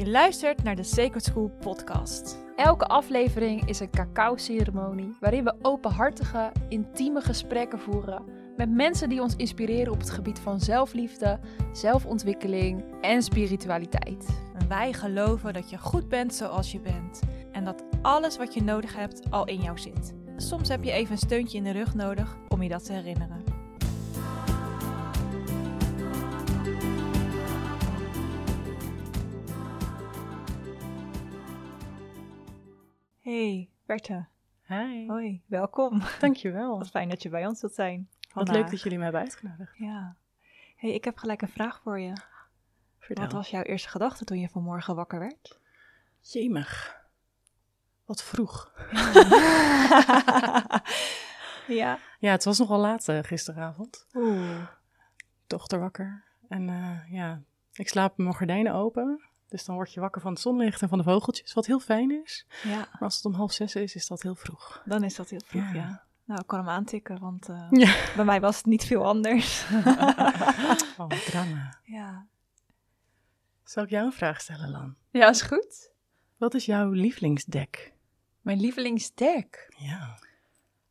Je luistert naar de Sacred School podcast. Elke aflevering is een cacao-ceremonie waarin we openhartige, intieme gesprekken voeren met mensen die ons inspireren op het gebied van zelfliefde, zelfontwikkeling en spiritualiteit. Wij geloven dat je goed bent zoals je bent en dat alles wat je nodig hebt al in jou zit. Soms heb je even een steuntje in de rug nodig om je dat te herinneren. Hey, Bertha. Hi. Hoi, welkom. Dankjewel. Wat fijn dat je bij ons wilt zijn. Wat leuk dat jullie me hebben uitgenodigd. Ja. Hey, ik heb gelijk een vraag voor je. Wat was jouw eerste gedachte toen je vanmorgen wakker werd? Jemig. Wat vroeg. ja. Ja, het was nogal laat eh, gisteravond. Oeh. Dochter wakker. En eh, ja, ik slaap mijn gordijnen open. Dus dan word je wakker van het zonlicht en van de vogeltjes, wat heel fijn is. Ja, Maar als het om half zes is, is dat heel vroeg. dan is dat heel vroeg, ja. Ja. Nou, ik kan hem aantikken, want eh, Ja. bij mij was het niet veel anders. Oh, drama. ja. Zal ik jou een vraag stellen, Lan? Ja, is goed. Wat is jouw lievelingsdek? Mijn lievelingsdeck. Ja.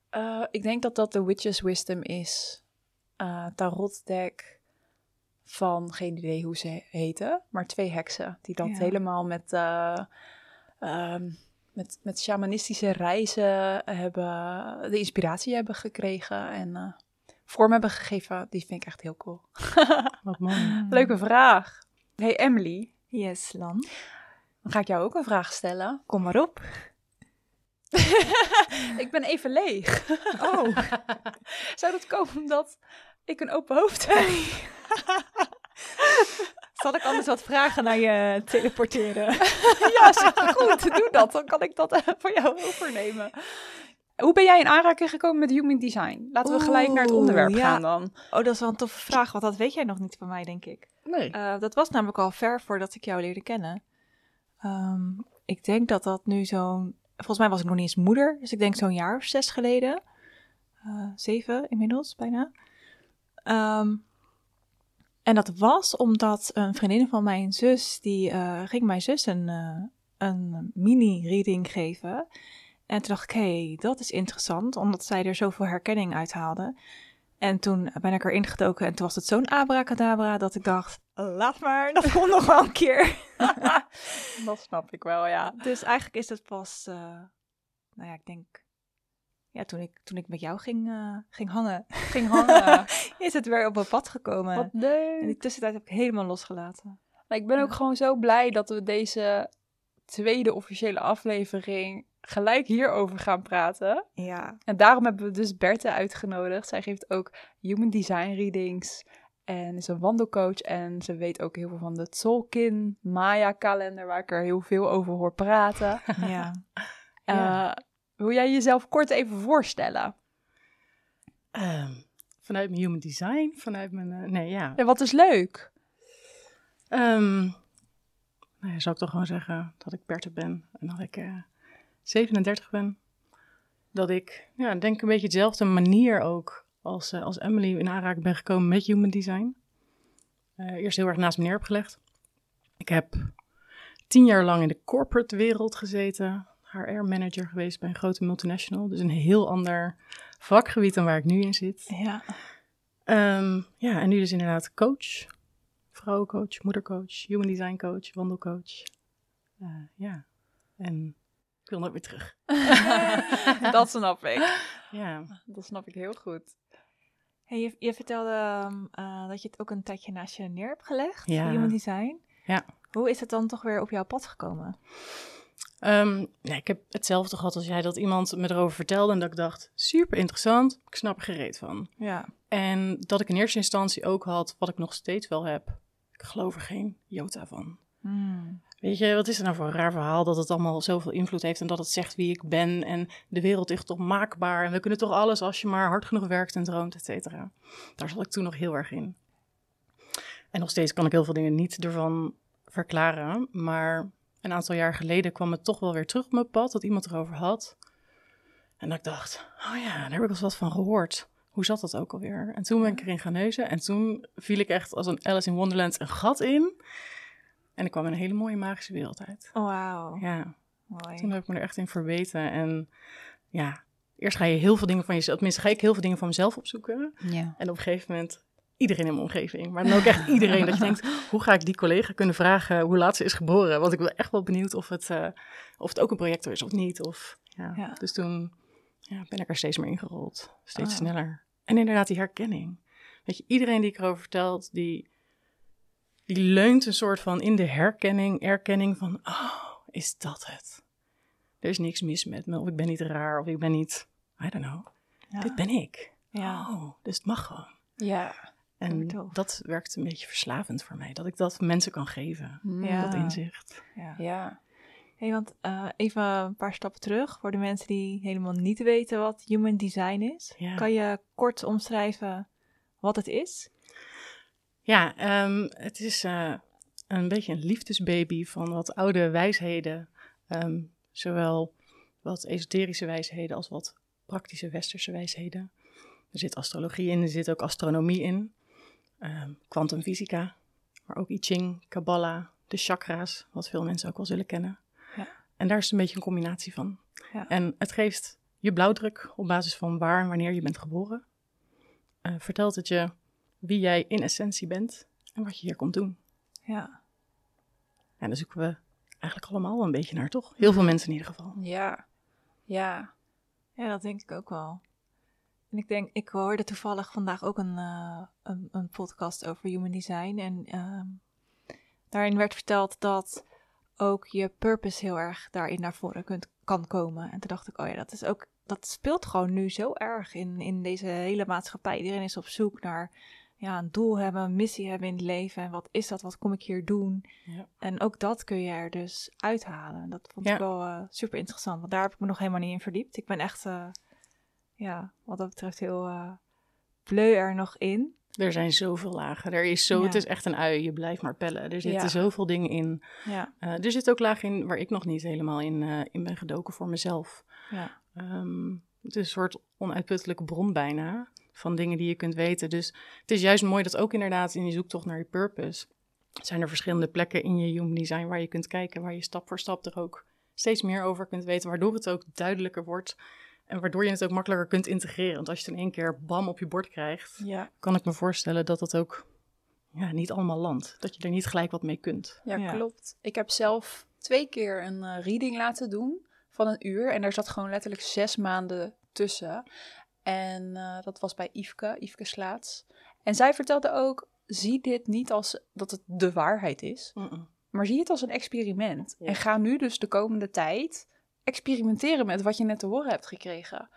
Eh, ik denk dat dat de Witch's Wisdom is. Eh tarotdeck van, geen idee hoe ze heten, maar twee heksen. Die dat Ja. helemaal met, eh, ehm, met, met shamanistische reizen hebben, de inspiratie hebben gekregen en eh, vorm hebben gegeven. Die vind ik echt heel cool. Wat mooi. Leuke vraag. Hey Emily, Yes, Lan. dan ga ik jou ook een vraag stellen. Kom maar op. ik ben even leeg. Oh. Zou dat komen omdat ik een open hoofd? Zal ik anders wat vragen naar je teleporteren? ja, goed. Doe dat. Dan kan ik dat eh, voor jou overnemen. Hoe ben jij in aanraking gekomen met human design? Laten we gelijk naar het Oeh, onderwerp ja. gaan dan. Oh, dat is wel een toffe vraag, want dat weet jij nog niet van mij, denk ik. Nee. Eh, dat was namelijk al ver voordat ik jou leerde kennen. Ehm, ik denk dat dat nu zo'n... Volgens mij was ik nog niet eens moeder, dus ik denk zo'n jaar of zes geleden. Eh, zeven inmiddels, bijna. Ehm, en dat was omdat een vriendin van mijn zus, die eh, ging mijn zus een, eh, een mini-reading geven. En toen dacht ik, hé, hey, dat is interessant, omdat zij er zoveel herkenning uit haalde. En toen ben ik erin gedoken en toen was het zo'n abracadabra dat ik dacht, laat maar, dat komt nog wel een keer. Dat snap ik wel, ja. Dus eigenlijk is het pas, eh, nou ja, ik denk, ja, toen ik, toen ik met jou ging, eh, ging hangen, Ging hangen. is het weer op mijn pad gekomen. Wat leuk. En die tussentijd heb ik helemaal losgelaten. Nou, ik ben ook Ja. gewoon zo blij dat we deze tweede officiële aflevering gelijk hierover gaan praten. Ja. En daarom hebben we dus Bertha uitgenodigd. Zij geeft ook human design readings en is een wandelcoach. En ze weet ook heel veel van de Tzolk'in Maya kalender, waar ik er heel veel over hoor praten. ja. Eh, wil jij jezelf kort even voorstellen? Ehm, vanuit mijn human design, vanuit mijn... eh, nee, ja. Ja, wat is leuk? Ehm nou ja, zou ik toch gewoon zeggen dat ik Bertha ben en dat ik eh 37 ben. Dat ik, ja, denk een beetje dezelfde manier ook als, eh, als Emily in aanraking ben gekomen met human design. Eerst heel erg naast me neer heb gelegd. Ik heb tien jaar lang in de corporate wereld gezeten. HR-manager geweest bij een grote multinational. Dus een heel ander vakgebied dan waar ik nu in zit. Ja. Ehm, ja, en nu dus inderdaad coach. Vrouwencoach, moedercoach, human design coach, wandelcoach. Eh, ja, en ik wil nooit meer terug. dat snap ik. Ja, Dat snap ik heel goed. Hey, je, je vertelde ehm, eh, dat je het ook een tijdje naast je neer hebt gelegd, Ja. human design. Ja. Hoe is het dan toch weer op jouw pad gekomen? Ehm, nee, ik heb hetzelfde gehad als jij, dat iemand me erover vertelde en dat ik dacht, super interessant, ik snap er gereed van. Ja. En dat ik in eerste instantie ook had, wat ik nog steeds wel heb, ik geloof er geen jota van. Hmm. Weet je, wat is er nou voor een raar verhaal dat het allemaal zoveel invloed heeft en dat het zegt wie ik ben en de wereld is toch maakbaar en we kunnen toch alles als je maar hard genoeg werkt en droomt, et cetera. Daar zat ik toen nog heel erg in. En nog steeds kan ik heel veel dingen niet ervan verklaren, maar een aantal jaar geleden kwam het toch wel weer terug op mijn pad dat iemand erover had. En dat ik dacht, oh ja, daar heb ik eens wat van gehoord. Hoe zat dat ook alweer? En toen ben ik erin gaan neuzen en toen viel ik echt als een Alice in Wonderland een gat in. En ik kwam in een hele mooie magische wereld uit. Oh, wauw. Ja, Mooi. toen heb ik me er echt in verbeten. En ja, eerst ga je heel veel dingen van jezelf, tenminste ga ik heel veel dingen van mezelf opzoeken. Ja. En op een gegeven moment iedereen in mijn omgeving. Maar dan ook echt iedereen. Dat je denkt, hoe ga ik die collega kunnen vragen hoe laat ze is geboren? Want ik ben echt wel benieuwd of het, eh, of het ook een projector is of niet. Of, ja. Ja. Dus toen ja, ben ik er steeds meer ingerold. Steeds Oh. sneller. En inderdaad die herkenning. Weet je, iedereen die ik erover vertelt, die, die leunt een soort van in de herkenning, erkenning van, oh, is dat het? Er is niks mis met me, of ik ben niet raar, of ik ben niet, I don't know. Ja. Dit ben ik. Ja. Oh, dus het mag gewoon. Ja. En tof. dat werkt een beetje verslavend voor mij. Dat ik dat mensen kan geven. Ja. Dat inzicht. Ja. Ja. Hey, want eh, even een paar stappen terug voor de mensen die helemaal niet weten wat human design is. Ja. Kan je kort omschrijven wat het is? Ja, ehm, het is eh, een beetje een liefdesbaby van wat oude wijsheden. Ehm, zowel wat esoterische wijsheden als wat praktische westerse wijsheden. Er zit astrologie in, er zit ook astronomie in. Ehm, Kwantumfysica, maar ook I Ching, Kabbalah, de chakra's, wat veel mensen ook wel zullen kennen. Ja. En daar is het een beetje een combinatie van. Ja. En het geeft je blauwdruk op basis van waar en wanneer je bent geboren. Eh, vertelt het je wie jij in essentie bent en wat je hier komt doen. Ja. En daar zoeken we eigenlijk allemaal een beetje naar, toch? Heel veel mensen in ieder geval. Ja. Ja. Ja, dat denk ik ook wel. En ik denk, ik hoorde toevallig vandaag ook een, eh, een, een podcast over human design. En ehm, daarin werd verteld dat ook je purpose heel erg daarin naar voren kunt, kan komen. En toen dacht ik, oh ja, dat is ook, dat speelt gewoon nu zo erg in, in deze hele maatschappij. Iedereen is op zoek naar ja, een doel hebben, een missie hebben in het leven. En wat is dat? Wat kom ik hier doen? Ja. En ook dat kun je er dus uithalen. En Dat vond Ja. ik wel eh, super interessant. Want daar heb ik me nog helemaal niet in verdiept. Ik ben echt, eh, ja, wat dat betreft heel eh bleu er nog in. Er zijn zoveel lagen. Er is zo, Ja. Het is echt een ui. Je blijft maar pellen. Er zitten Ja. zoveel dingen in. Ja, Eh, er zit ook lagen in waar ik nog niet helemaal in, eh, in ben gedoken voor mezelf. ja, Ehm, het is een soort onuitputtelijke bron bijna van dingen die je kunt weten. Dus het is juist mooi dat ook inderdaad in je zoektocht naar je purpose... zijn er verschillende plekken in je human design waar je kunt kijken... waar je stap voor stap er ook steeds meer over kunt weten... waardoor het ook duidelijker wordt en waardoor je het ook makkelijker kunt integreren. Want als je het in één keer bam op je bord krijgt... ja, kan ik me voorstellen dat dat ook ja, niet allemaal landt. Dat je er niet gelijk wat mee kunt. Ja, Ja. klopt. Ik heb zelf twee keer een eh, reading laten doen van een uur. En daar zat gewoon letterlijk zes maanden tussen. En eh, dat was bij Yveske, Yveske Slaats. En zij vertelde ook, zie dit niet als dat het de waarheid is. Maar zie het als een experiment. Ja. En ga nu dus de komende tijd experimenteren met wat je net te horen hebt gekregen.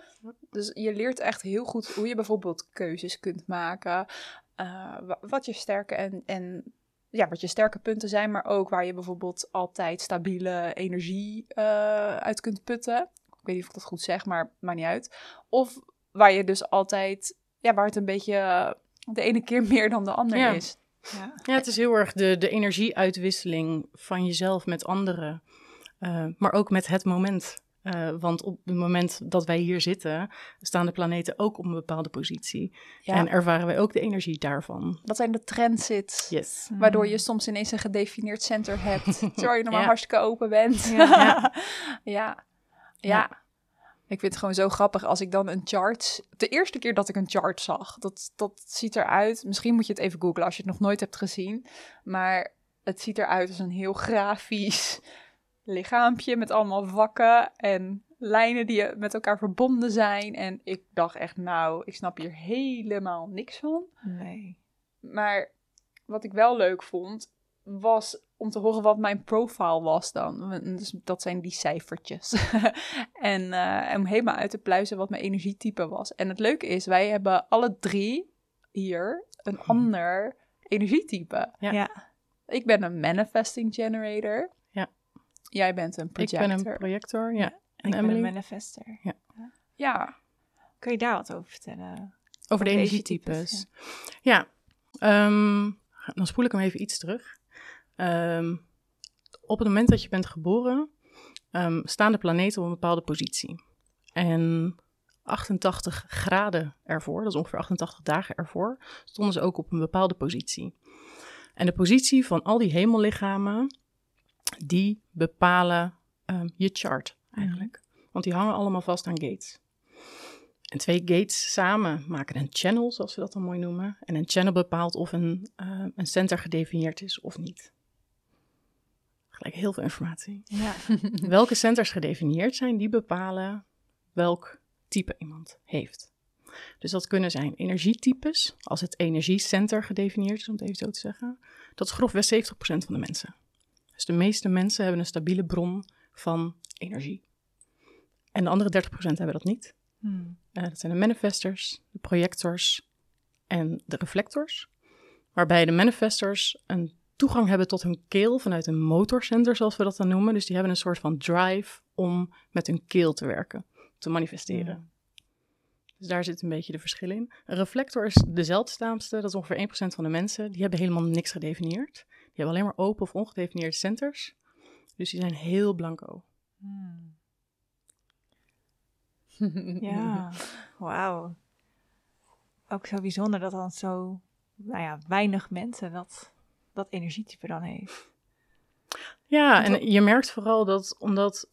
Dus je leert echt heel goed hoe je bijvoorbeeld keuzes kunt maken. wa- wat je sterke en, en ja, wat je sterke punten zijn, maar ook waar je bijvoorbeeld altijd stabiele energie eh, uit kunt putten. Ik weet niet of ik dat goed zeg, maar maakt niet uit. Of waar je dus altijd, ja, waar het een beetje de ene keer meer dan de ander Ja. is. ja, Ja, het is heel erg de, de energieuitwisseling van jezelf met anderen. Eh, maar ook met het moment. Eh, want op het moment dat wij hier zitten, staan de planeten ook op een bepaalde positie. Ja, En ervaren wij ook de energie daarvan. dat zijn de transits. Yes. Waardoor je soms ineens een gedefinieerd center hebt. Terwijl je normaal Ja. hartstikke open bent. Ja. Ja. ja. Ja. Ik vind het gewoon zo grappig als ik dan een chart... De eerste keer dat ik een chart zag, dat, dat ziet eruit... Misschien moet je het even googlen als je het nog nooit hebt gezien. Maar het ziet eruit als een heel grafisch lichaampje met allemaal vakken en lijnen die met elkaar verbonden zijn. En ik dacht echt, nou, ik snap hier helemaal niks van. nee. Maar wat ik wel leuk vond, was om te horen wat mijn profile was dan. Dus dat zijn die cijfertjes. en eh, om helemaal uit te pluizen wat mijn energietype was. En het leuke is, wij hebben alle drie hier een ander energietype. Ja. Ja. Ik ben een manifesting generator. Ja. Jij bent een Ik projector. ben een projector, ja. En ik ben een manifester. Ja. Kun je daar wat over vertellen? Over de energietypes. Ja, ehm, dan spoel ik hem even iets terug. Ehm, op het moment dat je bent geboren, ehm, staan de planeten op een bepaalde positie. En 88 graden ervoor, dat is ongeveer 88 dagen ervoor, stonden ze ook op een bepaalde positie. En de positie van al die hemellichamen, die bepalen ehm, je chart eigenlijk. Want die hangen allemaal vast aan gates. En twee gates samen maken een channel, zoals we dat dan mooi noemen. En een channel bepaalt of een, uh, een center gedefinieerd is of niet. Gelijk heel veel informatie. Ja. Welke centers gedefinieerd zijn, die bepalen welk type iemand heeft. Dus dat kunnen zijn energietypes, als het energiecenter gedefinieerd is, om het even zo te zeggen. Dat is grofweg 70% van de mensen. Dus de meeste mensen hebben een stabiele bron van energie. En de andere 30% hebben dat niet. Hmm. Uh, dat zijn de manifestors, de projectors en de reflectors. Waarbij de manifestors een toegang hebben tot hun keel vanuit een motorcenter, zoals we dat dan noemen. Dus die hebben een soort van drive om met hun keel te werken, te manifesteren. Ja. Dus daar zit een beetje de verschil in. Een reflector is de zeldzaamste, dat is ongeveer 1% van de mensen. Die hebben helemaal niks gedefinieerd. Die hebben alleen maar open of ongedefinieerde centers. Dus die zijn heel blanco. Hmm. Ja, wauw. Ook zo bijzonder dat dan zo nou ja, weinig mensen dat, dat energietype dan heeft. Ja, en je merkt vooral dat omdat 70%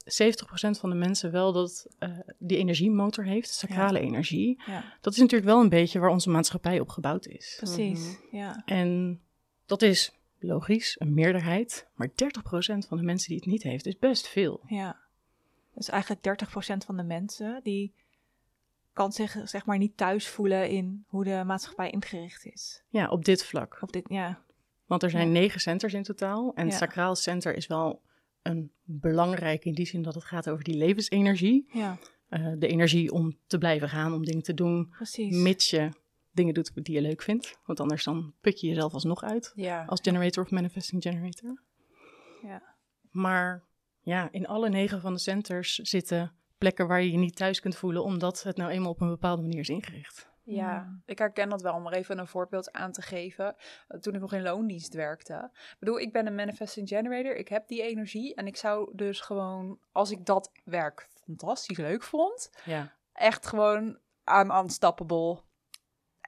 van de mensen wel dat, uh, die energiemotor heeft, sacrale energie, Ja, dat is natuurlijk wel een beetje waar onze maatschappij op gebouwd is. precies. Ja. En dat is logisch, een meerderheid, maar 30% van de mensen die het niet heeft, is best veel. ja. Dus eigenlijk 30% van de mensen die kan zich zeg maar niet thuis voelen in hoe de maatschappij ingericht is. Ja, op dit vlak. Op dit, ja. Want er zijn Ja. negen centers in totaal. En Ja. het sacraal center is wel een belangrijk in die zin dat het gaat over die levensenergie. Ja, Eh, de energie om te blijven gaan, om dingen te doen, precies. mits je dingen doet die je leuk vindt. Want anders dan put je jezelf alsnog uit Ja. als generator of manifesting generator. Ja. Maar ja, in alle negen van de centers zitten plekken waar je je niet thuis kunt voelen, omdat het nou eenmaal op een bepaalde manier is ingericht. Ja, Mm. ik herken dat wel om er even een voorbeeld aan te geven. Toen ik nog in loondienst werkte. Ik bedoel, ik ben een manifesting generator. Ik heb die energie. En ik zou dus gewoon, als ik dat werk fantastisch leuk vond, Ja. echt gewoon I'm unstoppable.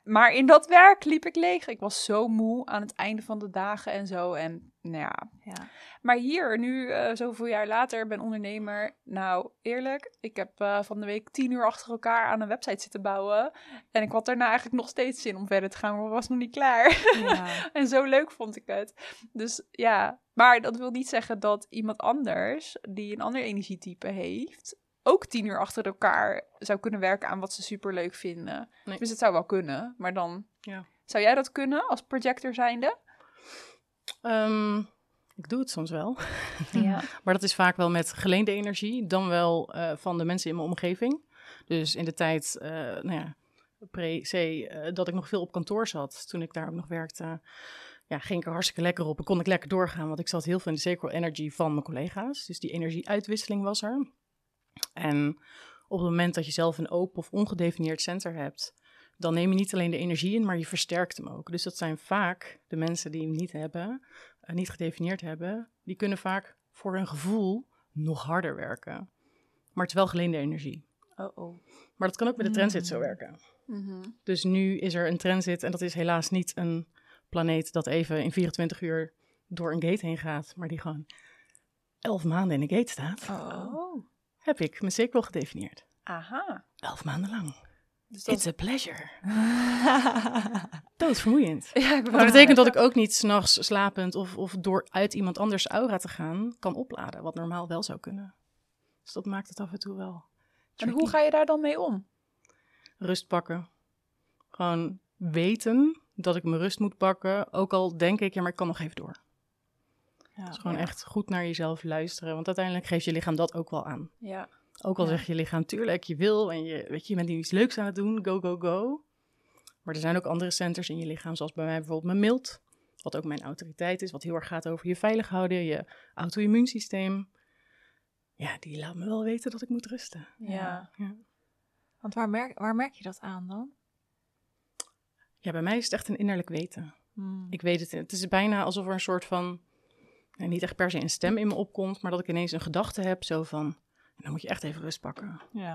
Maar in dat werk liep ik leeg. Ik was zo moe aan het einde van de dagen en zo. En nou ja, Ja. maar hier, nu eh, zoveel jaar later, ben ondernemer. Nou, eerlijk, ik heb eh, van de week tien uur achter elkaar aan een website zitten bouwen. En ik had daarna eigenlijk nog steeds zin om verder te gaan, maar was nog niet klaar. Ja. en zo leuk vond ik het. Dus ja, maar dat wil niet zeggen dat iemand anders, die een ander energietype heeft, ook tien uur achter elkaar zou kunnen werken aan wat ze super leuk vinden. Nee. Dus het zou wel kunnen, maar dan... Ja. Zou jij dat kunnen als projector zijnde? Ehm, ik doe het soms wel. Ja. Maar dat is vaak wel met geleende energie, dan wel eh, van de mensen in mijn omgeving. Dus in de tijd, eh, nou ja, pre-C, eh, dat ik nog veel op kantoor zat, toen ik daar ook nog werkte, ja, ging ik er hartstikke lekker op en kon ik lekker doorgaan, want ik zat heel veel in de sacral energy van mijn collega's. Dus die energieuitwisseling was er. En op het moment dat je zelf een open of ongedefinieerd center hebt, dan neem je niet alleen de energie in, maar je versterkt hem ook. Dus dat zijn vaak de mensen die hem niet hebben, eh, niet gedefinieerd hebben, die kunnen vaak voor hun gevoel nog harder werken. Maar het is wel geleende energie. Oh oh. Maar dat kan ook met de transit zo werken. Dus nu is er een transit en dat is helaas niet een planeet dat even in 24 uur door een gate heen gaat, maar die gewoon 11 maanden in een gate staat. Oh. Heb ik mijn cirkel gedefinieerd. Aha. 11 maanden lang. Dus dat It's a pleasure. Doodvermoeiend. Ja, ik Dat betekent dat ik ook niet s'nachts slapend of, of door uit iemand anders aura te gaan kan opladen, wat normaal wel zou kunnen. Dus dat maakt het af en toe wel. En hoe ga je daar dan mee om? Rust pakken. Gewoon weten dat ik mijn rust moet pakken, ook al denk ik, ja, maar ik kan nog even door. Ja. Dus gewoon Ja. echt goed naar jezelf luisteren, want uiteindelijk geeft je lichaam dat ook wel aan. Ja. Ook al Ja. zegt je lichaam, tuurlijk, je wil en je, weet je, je bent nu iets leuks aan het doen, go, go, go. Maar er zijn ook andere centers in je lichaam, zoals bij mij bijvoorbeeld mijn mild, wat ook mijn autoriteit is, wat heel erg gaat over je veilig houden, je auto-immuunsysteem. Ja, die laat me wel weten dat ik moet rusten. Ja. Ja. Want waar merk, waar merk je dat aan dan? Ja, bij mij is het echt een innerlijk weten. Hmm. Ik weet het. Het is bijna alsof er een soort van, nou, niet echt per se een stem in me opkomt, maar dat ik ineens een gedachte heb, zo van, dan moet je echt even rust pakken. Ja.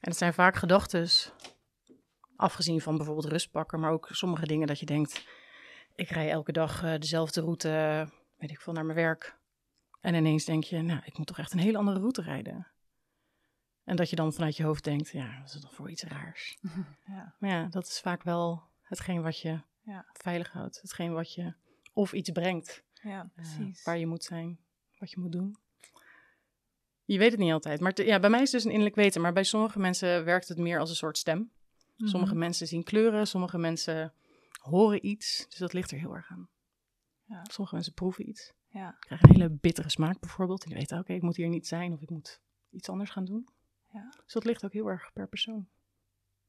En het zijn vaak gedachten, afgezien van bijvoorbeeld rust pakken, maar ook sommige dingen dat je denkt, ik rij elke dag eh, dezelfde route, weet ik veel, naar mijn werk. En ineens denk je, nou, ik moet toch echt een hele andere route rijden. En dat je dan vanuit je hoofd denkt, ja, wat is het dan voor iets raars? Ja. Maar ja, dat is vaak wel hetgeen wat je Ja. veilig houdt. Hetgeen wat je of iets brengt Ja, eh, precies. waar je moet zijn, wat je moet doen. Je weet het niet altijd. Maar te- ja, bij mij is het dus een innerlijk weten. Maar bij sommige mensen werkt het meer als een soort stem. Sommige Mhm. mensen zien kleuren, sommige mensen horen iets. Dus dat ligt er heel erg aan. Ja. Sommige mensen proeven iets. Ja, Krijgen een hele bittere smaak bijvoorbeeld. En die weten, oké, ik moet hier niet zijn of ik moet iets anders gaan doen. Ja. Dus dat ligt ook heel erg per persoon.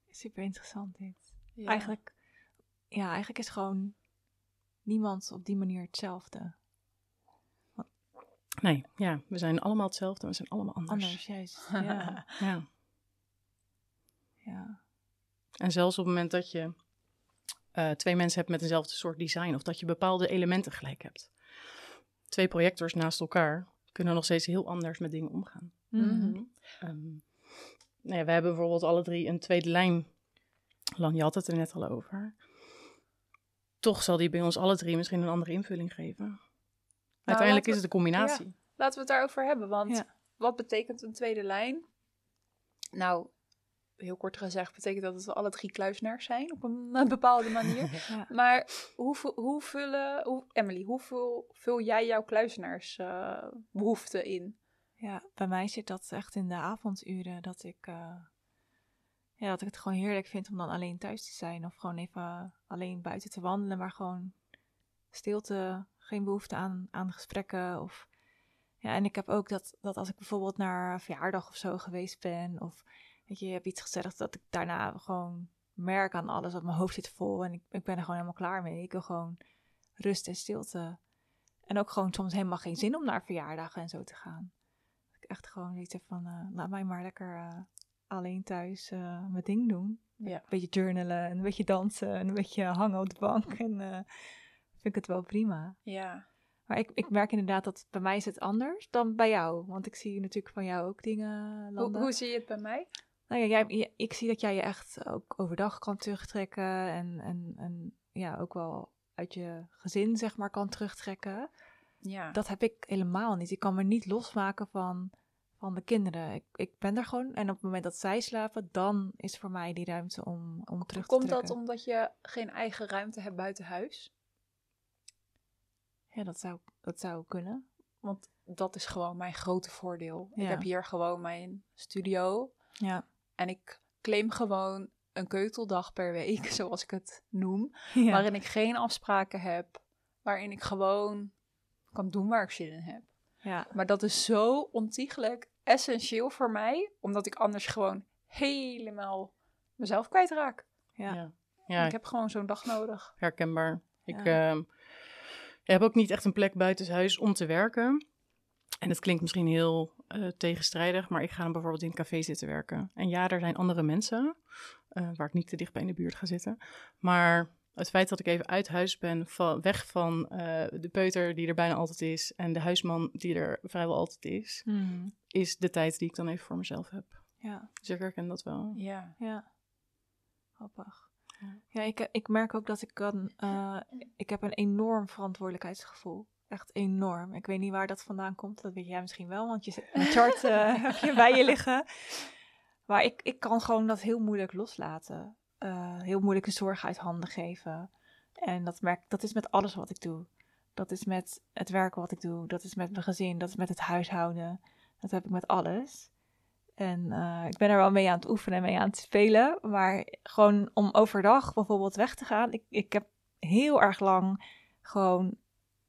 super interessant dit. Ja. Eigenlijk, ja, eigenlijk is gewoon niemand op die manier hetzelfde. Nee, ja, we zijn allemaal hetzelfde, we zijn allemaal anders. Anders, juist. Ja, Ja. ja. En zelfs op het moment dat je eh, twee mensen hebt met dezelfde soort design, of dat je bepaalde elementen gelijk hebt. Twee projectors naast elkaar kunnen nog steeds heel anders met dingen omgaan. Ehm nou ja, we hebben bijvoorbeeld alle drie een tweede lijn. Lan, je had het er net al over. Toch zal die bij ons alle drie misschien een andere invulling geven. Uiteindelijk laten is het een combinatie. Laten we het daarover hebben, want Ja. wat betekent een tweede lijn? Nou, heel kort gezegd betekent dat we alle drie kluisnaars zijn op een, eh, bepaalde manier. Ja. maar hoe, hoe vullen, hoe, Emily, hoe vul, vul jij jouw kluisenaarsbehoeften behoeften in? Ja, bij mij zit dat echt in de avonduren dat ik, eh, ja, dat ik het gewoon heerlijk vind om dan alleen thuis te zijn. Of gewoon even alleen buiten te wandelen, maar gewoon stilte, geen behoefte aan, aan gesprekken. Of, ja, en ik heb ook dat, dat als ik bijvoorbeeld naar verjaardag of zo geweest ben, of weet je, je hebt iets gezegd, dat ik daarna gewoon merk aan alles, dat mijn hoofd zit vol en ik, ik ben er gewoon helemaal klaar mee. Ik wil gewoon rust en stilte. En ook gewoon soms helemaal geen zin om naar verjaardagen en zo te gaan. Dat ik echt gewoon heb van, eh, laat mij maar lekker eh, alleen thuis eh, mijn ding doen. Ja. Een beetje journalen, en een beetje dansen, en een beetje hangen op de bank. En eh, vind ik het wel prima. Ja. Maar ik, ik merk inderdaad dat bij mij is het anders dan bij jou. Want ik zie natuurlijk van jou ook dingen Hoe, landen. hoe zie je het bij mij? Nou ja, jij, ik zie dat jij je echt ook overdag kan terugtrekken. En, en, en ja, ook wel uit je gezin, zeg maar, kan terugtrekken. Ja. Dat heb ik helemaal niet. Ik kan me niet losmaken van, van de kinderen. Ik, ik ben er gewoon. En op het moment dat zij slapen, dan is voor mij die ruimte om, om terug te Komt trekken. dat omdat je geen eigen ruimte hebt buiten huis? Ja, dat zou, dat zou kunnen. Want dat is gewoon mijn grote voordeel. Ik heb hier gewoon mijn studio. Ja. En ik claim gewoon een keuteldag per week, zoals ik het noem. ja. Waarin ik geen afspraken heb. Waarin ik gewoon kan doen waar ik zin in heb. ja. Maar dat is zo ontiegelijk essentieel voor mij. Omdat ik anders gewoon helemaal mezelf kwijtraak. Ja. Ja, ja Ik heb gewoon zo'n dag nodig. herkenbaar. Ik ehm, heb ook niet echt een plek buitenshuis om te werken. En het klinkt misschien heel eh, tegenstrijdig, maar ik ga dan bijvoorbeeld in een café zitten werken. En ja, er zijn andere mensen, eh, waar ik niet te dicht bij in de buurt ga zitten. Maar het feit dat ik even uit huis ben, van, weg van eh, de peuter die er bijna altijd is en de huisman die er vrijwel altijd is, Mhm. is de tijd die ik dan even voor mezelf heb. ja. Dus ik herken dat wel. Ja. Ja, grappig. Ja. Ja, ik, ik merk ook dat ik kan. eh, ik heb een enorm verantwoordelijkheidsgevoel. Echt enorm. Ik weet niet waar dat vandaan komt. Dat weet jij misschien wel, want je zit een chart eh, heb je bij je liggen. Maar ik, ik kan gewoon dat heel moeilijk loslaten. Eh, heel moeilijk een zorg uit handen geven. En dat merk dat is met alles wat ik doe. Dat is met het werken wat ik doe. Dat is met mijn gezin. Dat is met het huishouden. Dat heb ik met alles. En eh, ik ben er wel mee aan het oefenen en mee aan het spelen. Maar gewoon om overdag bijvoorbeeld weg te gaan. Ik, ik heb heel erg lang gewoon...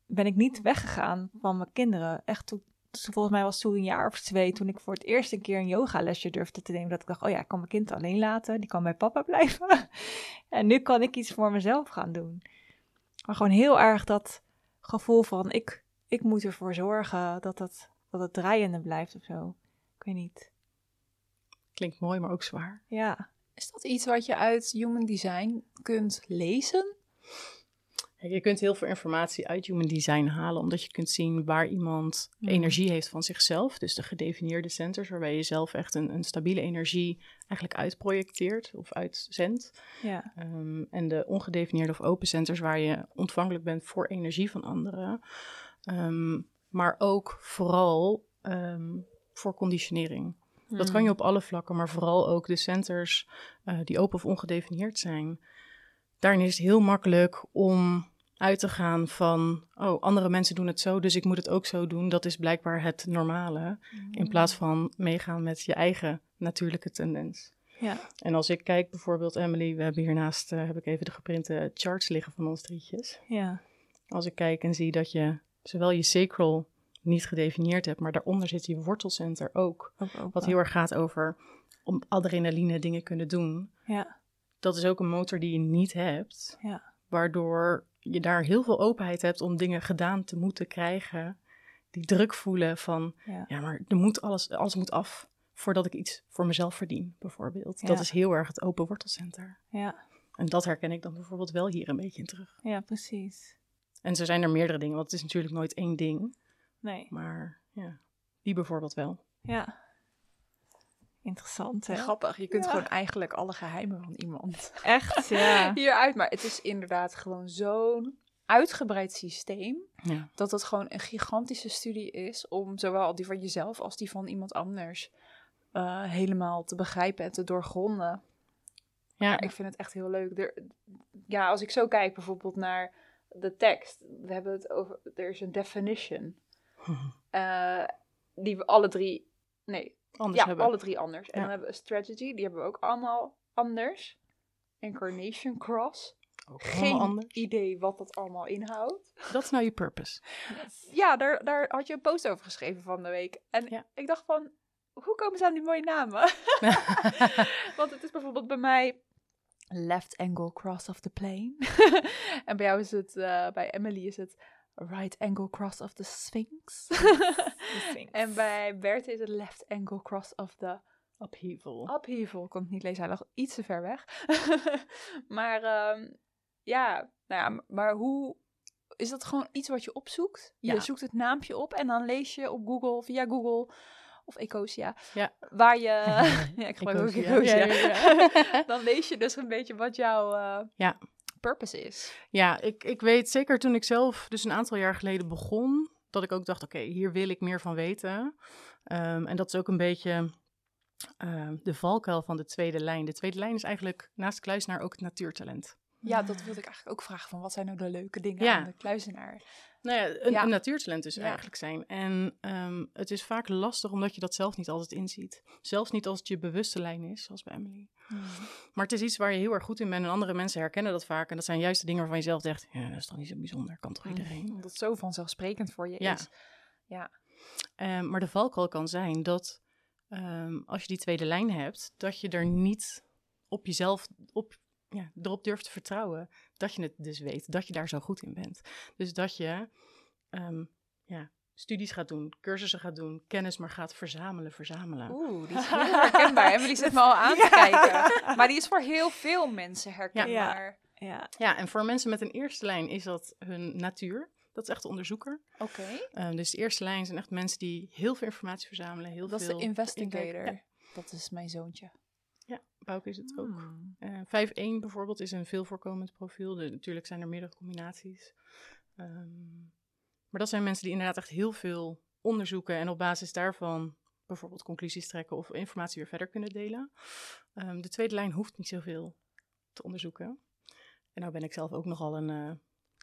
Ben ik niet weggegaan van mijn kinderen. Echt dus volgens mij was toen een jaar of twee... toen ik voor het eerst een keer een yogalesje durfde te nemen. Dat ik dacht, oh ja, ik kan mijn kind alleen laten. Die kan bij papa blijven. en nu kan ik iets voor mezelf gaan doen. Maar gewoon heel erg dat gevoel van... ik, ik moet ervoor zorgen dat het, dat het draaiende blijft of zo. Ik weet niet. Klinkt mooi, maar ook zwaar. Ja, Is dat iets wat je uit Human Design kunt lezen? Je kunt heel veel informatie uit human design halen, omdat je kunt zien waar iemand Mm. energie heeft van zichzelf. Dus de gedefinieerde centers, waarbij je zelf echt een, een stabiele energie eigenlijk uitprojecteert of uitzendt. Ja. Ehm, en de ongedefinieerde of open centers, waar je ontvankelijk bent voor energie van anderen. Ehm, maar ook vooral ehm, voor conditionering. Dat kan je op alle vlakken, maar vooral ook de centers eh, die open of ongedefinieerd zijn. Daarin is het heel makkelijk om uit te gaan van, oh, andere mensen doen het zo, dus ik moet het ook zo doen. Dat is blijkbaar het normale, in plaats van meegaan met je eigen natuurlijke tendens. Ja. En als ik kijk bijvoorbeeld, Emily, we hebben hiernaast, eh, heb ik even de geprinte charts liggen van ons drietjes. Ja. Als ik kijk en zie dat je zowel je sacral niet gedefinieerd hebt, maar daaronder zit je wortelcenter ook. Wat heel erg gaat over om adrenaline dingen kunnen doen. Ja. Dat is ook een motor die je niet hebt, Ja. waardoor je daar heel veel openheid hebt om dingen gedaan te moeten krijgen. Die druk voelen van, Ja. ja, maar er moet alles, alles moet af voordat ik iets voor mezelf verdien, bijvoorbeeld. Ja. Dat is heel erg het open wortelcenter. Ja. En dat herken ik dan bijvoorbeeld wel hier een beetje in terug. Ja, precies. En zo zijn er meerdere dingen, want het is natuurlijk nooit één ding. Nee. Maar ja, die bijvoorbeeld wel. Ja. Interessant, hè? Grappig, je kunt Ja. gewoon eigenlijk alle geheimen van iemand Echt, ja. hieruit. Maar het is inderdaad gewoon zo'n uitgebreid systeem. Ja. Dat het gewoon een gigantische studie is om zowel die van jezelf als die van iemand anders eh, helemaal te begrijpen en te doorgronden. Ja, Maar ik vind het echt heel leuk. Er, ja, als ik zo kijk bijvoorbeeld naar de tekst. We hebben het over, er is een definition. eh, die we alle drie, nee, anders ja, hebben. alle drie anders. En Ja. dan hebben we strategy, die hebben we ook allemaal anders. Incarnation cross. Ook Geen anders. idee wat dat allemaal inhoudt. Dat is nou je purpose. Ja, daar, daar had je een post over geschreven van de week. En Ja. ik dacht van, hoe komen ze aan die mooie namen? Want het is bijvoorbeeld bij mij left angle cross of the plane. en bij jou is het, eh, bij Emily is het right angle cross of the sphinx. Sphinx. en bij Bert is het left angle cross of the Upheaval. upheaval. Ik kon het niet lezen, hij lag iets te ver weg. maar ehm, ja, nou ja, maar hoe... Is dat gewoon iets wat je opzoekt? Je Ja. zoekt het naampje op en dan lees je op Google, via Google of Ecosia, Ja. waar je... ja, ik gebruik ook Ecosia. Ja, dan lees je dus een beetje wat jouw eh, Ja. Purpose is. Ja, ik, ik weet zeker toen ik zelf dus een aantal jaar geleden begon, dat ik ook dacht, oké, hier wil ik meer van weten. Ehm, en dat is ook een beetje ehm, de valkuil van de tweede lijn. De tweede lijn is eigenlijk naast kluisenaar ook het natuurtalent. Ja, dat wilde ik eigenlijk ook vragen. Van wat zijn nou de leuke dingen Ja. aan de kluizenaar? Nou ja, een, Ja. een natuurtalent dus Ja. eigenlijk zijn. En ehm, het is vaak lastig omdat je dat zelf niet altijd inziet. Zelfs niet als het je bewuste lijn is, zoals bij Emily. Maar het is iets waar je heel erg goed in bent en andere mensen herkennen dat vaak. En dat zijn juist de dingen waarvan je zelf denkt, ja, dat is toch niet zo bijzonder, kan toch iedereen. Omdat het zo vanzelfsprekend voor je Ja. is. Ehm, maar de valkuil kan zijn dat ehm, als je die tweede lijn hebt, dat je er niet op jezelf, op, ja, erop durft te vertrouwen dat je het dus weet, dat je daar zo goed in bent. Dus dat je ehm, ja, studies gaat doen, cursussen gaat doen, kennis maar gaat verzamelen, verzamelen. Oeh, die is heel herkenbaar. Emily zit me al aan te kijken. Maar die is voor heel veel mensen herkenbaar. Ja. Ja, en voor mensen met een eerste lijn is dat hun natuur. Dat is echt de onderzoeker. Oké. Ehm, dus de eerste lijn zijn echt mensen die heel veel informatie verzamelen. Heel Dat is veel de investigator. Ja. Dat is mijn zoontje. Ja, Bouke is het ook. Hmm. Eh 5-1 bijvoorbeeld is een veel voorkomend profiel. De, natuurlijk zijn er meerdere combinaties. Ehm, maar dat zijn mensen die inderdaad echt heel veel onderzoeken en op basis daarvan bijvoorbeeld conclusies trekken of informatie weer verder kunnen delen. Ehm, de tweede lijn hoeft niet zoveel te onderzoeken. En nou ben ik zelf ook nogal een eh,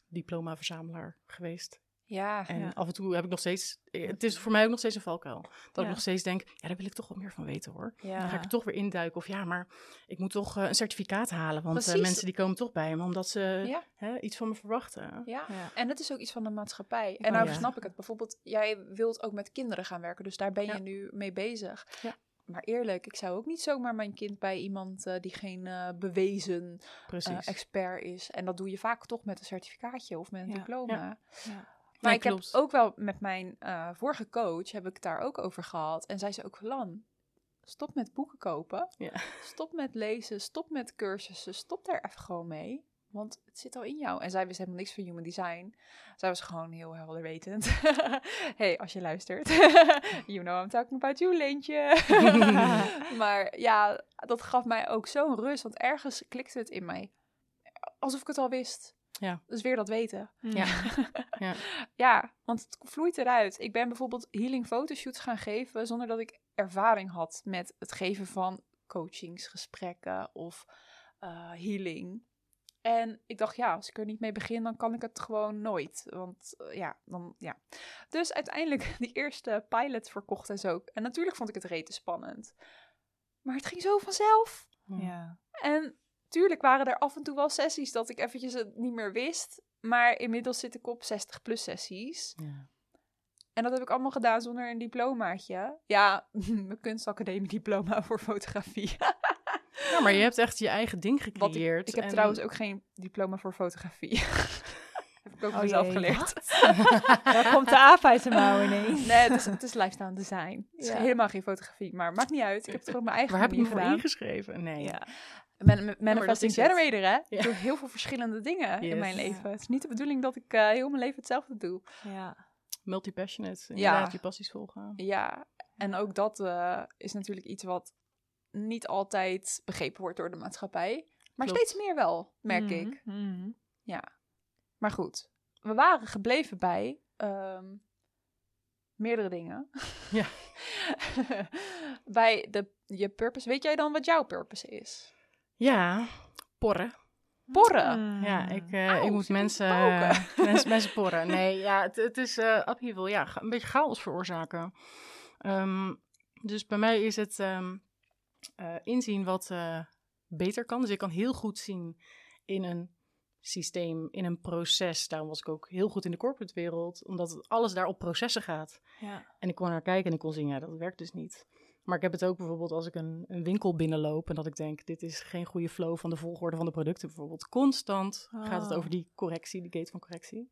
diploma-verzamelaar geweest. Ja, En Ja. af en toe heb ik nog steeds, eh, het is voor mij ook nog steeds een valkuil. Dat Ja. ik nog steeds denk, ja, daar wil ik toch wat meer van weten hoor. ja. Dan ga ik er toch weer induiken. Of ja, maar ik moet toch eh, een certificaat halen. Want eh, mensen die komen toch bij me omdat ze hè, iets van me verwachten. Ja. Ja. en het is ook iets van de maatschappij. En nou snap ik het. Bijvoorbeeld, jij wilt ook met kinderen gaan werken, dus daar ben je nu mee bezig. Ja. Maar eerlijk, ik zou ook niet zomaar mijn kind bij iemand die geen bewezen expert is. En dat doe je vaak toch met een certificaatje of met een diploma. Ja. Maar ik klopt. heb ook wel met mijn eh, vorige coach, heb ik het daar ook over gehad. En zij zei ook, Lan, stop met boeken kopen. Ja. Stop met lezen, stop met cursussen, stop daar even gewoon mee. Want het zit al in jou. En zij wist helemaal niks van human design. Zij was gewoon heel helder wetend. hey, als je luistert. you know I'm talking about you, Leentje. maar ja, dat gaf mij ook zo'n rust. Want ergens klikte het in mij. Alsof ik het al wist. Ja. Dus weer dat weten. Ja. ja. Ja, want het vloeit eruit. Ik ben bijvoorbeeld healing fotoshoots gaan geven zonder dat ik ervaring had met het geven van coachingsgesprekken of uh, healing. En ik dacht, ja, als ik er niet mee begin, dan kan ik het gewoon nooit. Want uh, ja, dan ja. Dus uiteindelijk die eerste pilot verkocht en zo. En natuurlijk vond ik het rete spannend. Maar het ging zo vanzelf. Ja. En tuurlijk waren er af en toe wel sessies dat ik eventjes het niet meer wist. Maar inmiddels zit ik op 60 plus sessies. Ja. En dat heb ik allemaal gedaan zonder een diplomaatje. Ja, mijn kunstacademie diploma voor fotografie. ja, maar je hebt echt je eigen ding gecreëerd. ik, ik heb en- trouwens ook geen diploma voor fotografie. heb ik ook Oh mezelf jee, geleerd. Daar komt de aap uit zijn mouw ineens. Nee, het is, het is lifestyle design. Het is Ja. helemaal geen fotografie, maar maakt niet uit. Ik heb het gewoon op mijn eigen Waar heb je me voor ingeschreven? Nee. Ja. Man- dat manifesting generator, hè? Ja. Ik doe heel veel verschillende dingen in mijn leven. Het is niet de bedoeling dat ik eh, heel mijn leven hetzelfde doe. Ja. Multi-passionate. Ja. Inderdaad, je passies volgaan. Ja, en ook dat eh, is natuurlijk iets wat niet altijd begrepen wordt door de maatschappij. Maar Klopt. steeds meer wel, merk Mhm, ik. mhm. Ja. Maar goed, we waren gebleven bij ehm, meerdere dingen. Ja. bij de, je purpose. Weet jij dan wat jouw purpose is? Ja, porren. Porren. Mm. Ja, ik, eh, ik moet mensen, mensen, mensen porren. Nee, ja, het, het is eh upheaval. Ja, een beetje chaos veroorzaken. Ehm, dus bij mij is het ehm, eh, inzien wat eh, beter kan. Dus ik kan heel goed zien in een systeem, in een proces. Daarom was ik ook heel goed in de corporate wereld, omdat het alles daar op processen gaat. Ja. En ik kon naar kijken en ik kon zien, ja, dat werkt dus niet. Maar ik heb het ook bijvoorbeeld als ik een, een winkel binnenloop en dat ik denk, dit is geen goede flow van de volgorde van de producten bijvoorbeeld. Constant gaat het Oh. over die correctie, die gate van correctie.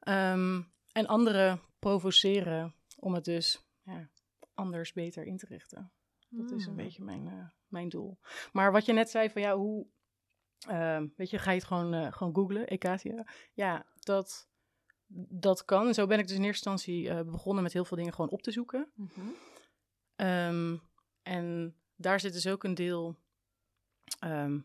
Ehm, en anderen provoceren om het dus ja, anders beter in te richten. Dat is een Mm. beetje mijn, eh, mijn doel. Maar wat je net zei van ja, hoe, ehm, weet je, ga je het gewoon, eh, gewoon googlen, Ekasia? Ja, dat, dat kan. Zo ben ik dus in eerste instantie eh, begonnen met heel veel dingen gewoon op te zoeken. Mhm. Ehm, en daar zit dus ook een deel ehm,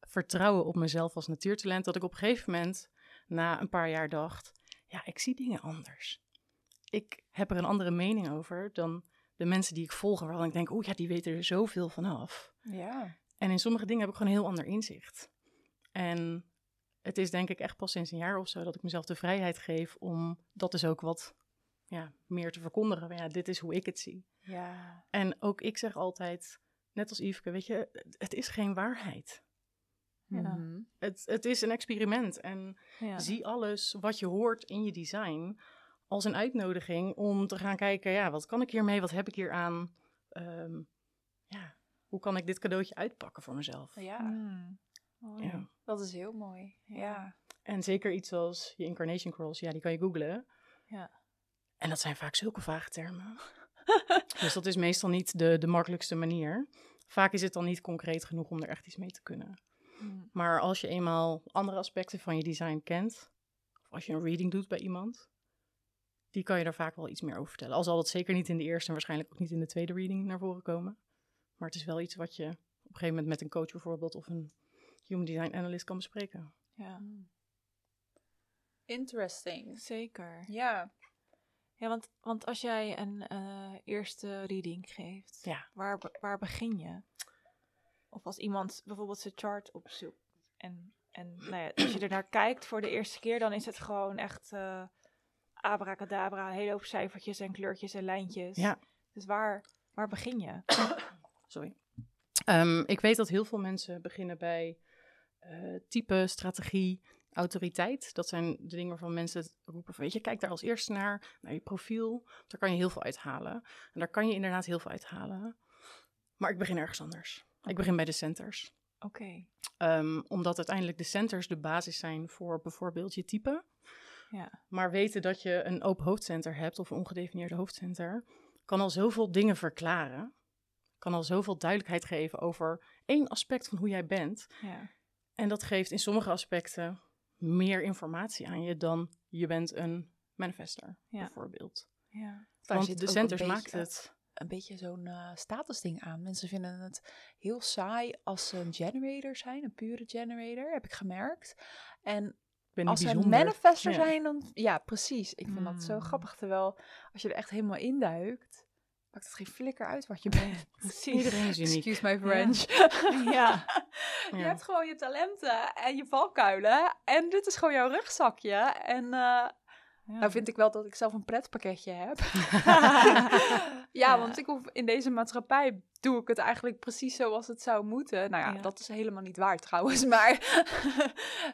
vertrouwen op mezelf als natuurtalent. Dat ik op een gegeven moment, na een paar jaar, dacht: ja, ik zie dingen anders. Ik heb er een andere mening over dan de mensen die ik volg, waarvan ik denk: oeh, ja, die weten er zoveel vanaf. Ja. En in sommige dingen heb ik gewoon een heel ander inzicht. En het is denk ik echt pas sinds een jaar of zo dat ik mezelf de vrijheid geef om dat dus ook wat ja, meer te verkondigen. Ja, dit is hoe ik het zie. Ja. En ook ik zeg altijd, net als Yveske, weet je, het is geen waarheid. Ja. Mhm. Het, het is een experiment. En Ja. zie alles wat je hoort in je design als een uitnodiging om te gaan kijken, ja, wat kan ik hiermee, wat heb ik hier aan? Ehm, ja, hoe kan ik dit cadeautje uitpakken voor mezelf? Ja, Mm. Mooi. Ja. dat is heel mooi. Ja. En zeker iets als je incarnation crawls, ja, die kan je googlen. Ja. En dat zijn vaak zulke vage termen. dus dat is meestal niet de, de makkelijkste manier. Vaak is het dan niet concreet genoeg om er echt iets mee te kunnen. Mm. Maar als je eenmaal andere aspecten van je design kent, of als je een reading doet bij iemand, die kan je daar vaak wel iets meer over vertellen. Al zal dat zeker niet in de eerste en waarschijnlijk ook niet in de tweede reading naar voren komen. Maar het is wel iets wat je op een gegeven moment met een coach bijvoorbeeld of een human design analyst kan bespreken. Ja. Interesting. Zeker. Ja. Ja, want, want als jij een eh, eerste reading geeft, Ja. waar, waar begin je? Of als iemand bijvoorbeeld zijn chart opzoekt en, en nou ja, als je er naar kijkt voor de eerste keer, dan is het gewoon echt eh abracadabra, een hele hoop cijfertjes en kleurtjes en lijntjes. Ja. Dus waar, waar begin je? Sorry. Ehm, ik weet dat heel veel mensen beginnen bij eh, type, strategie, autoriteit. Dat zijn de dingen waarvan mensen roepen van, weet je, kijk daar als eerste naar, naar je profiel. Daar kan je heel veel uithalen. En daar kan je inderdaad heel veel uithalen. Maar ik begin ergens anders. Ik begin bij de centers. Oké. Ehm, omdat uiteindelijk de centers de basis zijn voor bijvoorbeeld je type. Ja. Maar weten dat je een open hoofdcenter hebt of een ongedefinieerde hoofdcenter, kan al zoveel dingen verklaren. Kan al zoveel duidelijkheid geven over één aspect van hoe jij bent. Ja. En dat geeft in sommige aspecten meer informatie aan je dan je bent een manifester, Ja. bijvoorbeeld. Ja. Want zit de centers maakt het. een beetje zo'n eh, statusding aan. Mensen vinden het heel saai als ze een generator zijn, een pure generator, heb ik gemerkt. En als ze een manifester Ja. zijn, dan... Ja, precies. Ik vind dat zo Mm. grappig. Terwijl, als je er echt helemaal induikt, maakt het geen flikker uit wat je bent. Precies. Iedereen is uniek. Excuse my French. Ja. Je Ja. hebt gewoon je talenten en je valkuilen. En dit is gewoon jouw rugzakje. En eh, nou vind ik wel dat ik zelf een pretpakketje heb. ja, want ik hoef, in deze maatschappij doe ik het eigenlijk precies zoals het zou moeten. Nou ja, Ja. dat is helemaal niet waar trouwens. Maar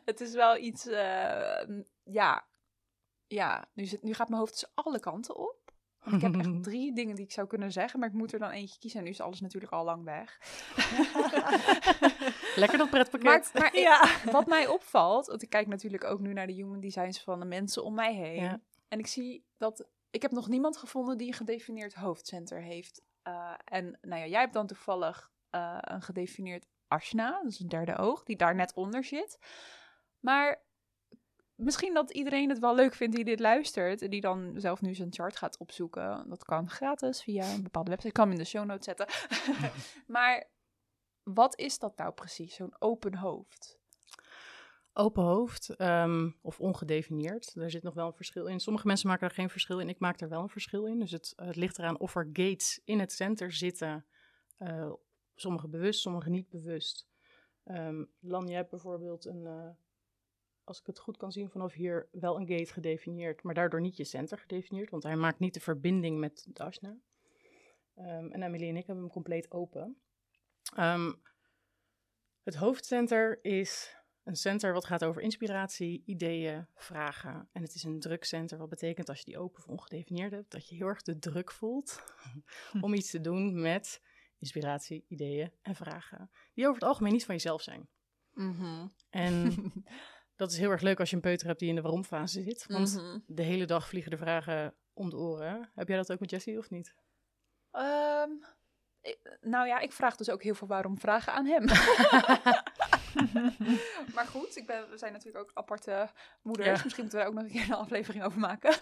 het is wel iets, eh, ja, ja nu, zit, nu gaat mijn hoofd dus alle kanten op. Want ik heb echt drie dingen die ik zou kunnen zeggen, maar ik moet er dan eentje kiezen. En nu is alles natuurlijk al lang weg. Lekker dat pretpakket. Maar, maar ik- wat mij opvalt, want ik kijk natuurlijk ook nu naar de human designs van de mensen om mij heen. Ja. En ik zie dat, ik heb nog niemand gevonden die een gedefinieerd hoofdcenter heeft. Eh, en nou ja, jij hebt dan toevallig eh, een gedefinieerd ashna, dus een derde oog, die daar net onder zit. Maar misschien dat iedereen het wel leuk vindt die dit luistert en die dan zelf nu zijn chart gaat opzoeken. Dat kan gratis via een bepaalde website. Ik kan hem in de show notes zetten. maar wat is dat nou precies, zo'n open hoofd? Open hoofd ehm, of ongedefinieerd. Daar zit nog wel een verschil in. Sommige mensen maken er geen verschil in. Ik maak er wel een verschil in. Dus het, het ligt eraan of er gates in het center zitten. Eh, sommige bewust, sommige niet bewust. Ehm Lan, je hebt bijvoorbeeld een, eh, als ik het goed kan zien vanaf hier, wel een gate gedefinieerd. Maar daardoor niet je center gedefinieerd. Want hij maakt niet de verbinding met de Ashna. Ehm, en Emily en ik hebben hem compleet open. Ehm, het hoofdcenter is een center wat gaat over inspiratie, ideeën, vragen. En het is een drukcenter, wat betekent als je die open of ongedefinieerd hebt, dat je heel erg de druk voelt om iets te doen met inspiratie, ideeën en vragen. Die over het algemeen niet van jezelf zijn. En dat is heel erg leuk als je een peuter hebt die in de waarom-fase zit. Want Mhm. de hele dag vliegen de vragen om de oren. Heb jij dat ook met Jessie of niet? Ehm, ik- nou ja, ik vraag dus ook heel veel waarom vragen aan hem. maar goed, ik ben, we zijn natuurlijk ook aparte moeders. Ja. Misschien moeten we daar ook nog een keer een aflevering over maken.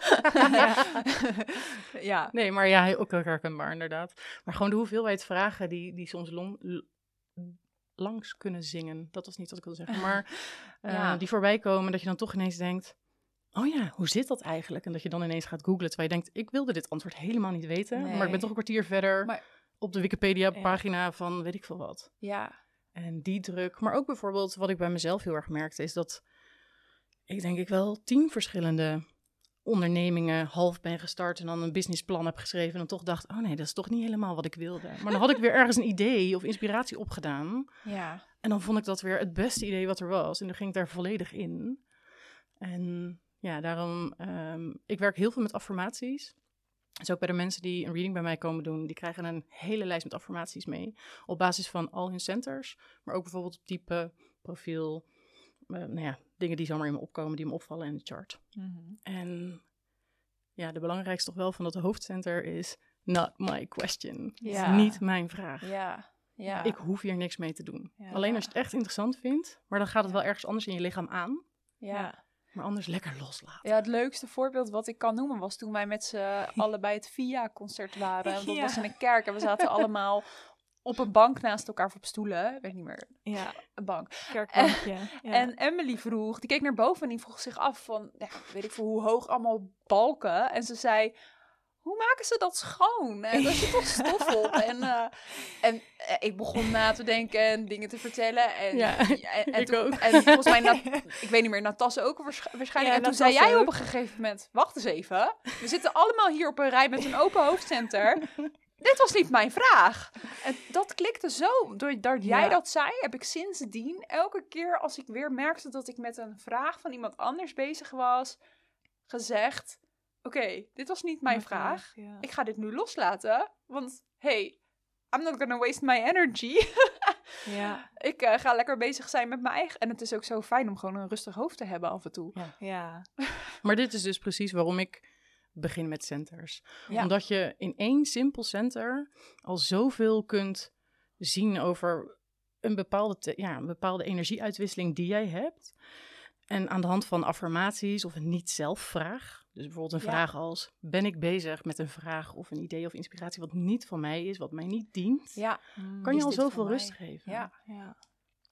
ja. Nee, maar ja, ook heel herkenbaar inderdaad. Maar gewoon de hoeveelheid vragen die, die soms long, langs kunnen zingen. Dat was niet wat ik wilde zeggen. Maar eh, die voorbij komen, dat je dan toch ineens denkt... Oh ja, hoe zit dat eigenlijk? En dat je dan ineens gaat googlen, terwijl je denkt... Ik wilde dit antwoord helemaal niet weten. Maar ik ben toch een kwartier verder Maar- op de Wikipedia-pagina van weet ik veel wat. Ja. En die druk. Maar ook bijvoorbeeld wat ik bij mezelf heel erg merkte, is dat ik denk ik wel tien verschillende ondernemingen half ben gestart en dan een businessplan heb geschreven en dan toch dacht, oh nee, dat is toch niet helemaal wat ik wilde. Maar dan had ik weer ergens een idee of inspiratie opgedaan Ja. en dan vond ik dat weer het beste idee wat er was en dan ging ik daar volledig in. En ja, daarom, ehm, ik werk heel veel met affirmaties. Dus ook bij de mensen die een reading bij mij komen doen, die krijgen een hele lijst met affirmaties mee. Op basis van al hun centers, maar ook bijvoorbeeld op type, profiel, nou ja, dingen die zomaar in me opkomen, die me opvallen in de chart. En ja, de belangrijkste toch wel van dat hoofdcenter is not my question. Het Ja. is niet mijn vraag. Ja. Ja. Ik hoef hier niks mee te doen. Ja. Alleen als je het echt interessant vindt, maar dan gaat het Ja. wel ergens anders in je lichaam aan. ja. Maar anders lekker loslaten. Ja, het leukste voorbeeld wat ik kan noemen was toen wij met z'n allen bij het VIA-concert waren. Dat was in een kerk en we zaten allemaal op een bank naast elkaar of op stoelen. Ik weet niet meer, Ja, een bank. kerkbankje. Ja. En Emily vroeg, die keek naar boven en die vroeg zich af van, ja, weet ik veel hoe hoog allemaal balken. En ze zei, hoe maken ze dat schoon? En er zit toch stof op? En, eh, en eh, ik begon na te denken en dingen te vertellen. En, Ja, en, en ik toen- ook. En volgens mij, Nat- ik weet niet meer, Natas ook waarsch- waarschijnlijk. Ja, en toen zei jij ook. op een gegeven moment, wacht eens even. We zitten allemaal hier op een rij met een open hoofdcenter. Dit was niet mijn vraag. En dat klikte zo. Doordat jij Ja. dat zei, heb ik sindsdien elke keer als ik weer merkte dat ik met een vraag van iemand anders bezig was, gezegd: Oké, dit was niet mijn vraag. Ja. Ik ga dit nu loslaten. Want hey, I'm not gonna waste my energy. Ja, ik eh, ga lekker bezig zijn met mijn eigen. En het is ook zo fijn om gewoon een rustig hoofd te hebben af en toe. ja. Maar dit is dus precies waarom ik begin met centers. Ja. Omdat je in één simpel center al zoveel kunt zien over een bepaalde, te- ja, een bepaalde energieuitwisseling die jij hebt. En aan de hand van affirmaties of een niet-zelf-vraag. Dus bijvoorbeeld een Ja. vraag als: Ben ik bezig met een vraag of een idee of inspiratie wat niet van mij is, wat mij niet dient? Ja, kan je is al zoveel mij? rust geven. ja. Ja.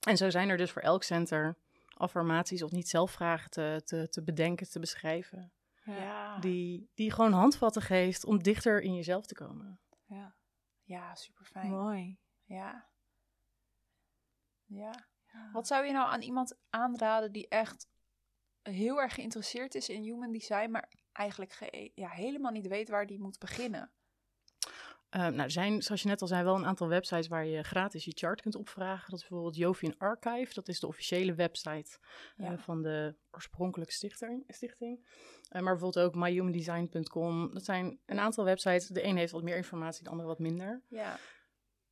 En zo zijn er dus voor elk center affirmaties of niet-zelf-vragen te, te, te bedenken, te beschrijven. Ja. Die, die gewoon handvatten geeft om dichter in jezelf te komen. Ja. ja, super fijn. Mooi. Ja. Ja. Wat zou je nou aan iemand aanraden die echt heel erg geïnteresseerd is in human design, maar eigenlijk ge- ja, helemaal niet weet waar die moet beginnen? Eh, nou, er zijn, zoals je net al zei, wel een aantal websites waar je gratis je chart kunt opvragen. Dat is bijvoorbeeld Jovian Archive. Dat is de officiële website eh, van de oorspronkelijke stichter, stichting. Eh, maar bijvoorbeeld ook myhumandesign.com. Dat zijn een aantal websites. De een heeft wat meer informatie, de andere wat minder. Ja.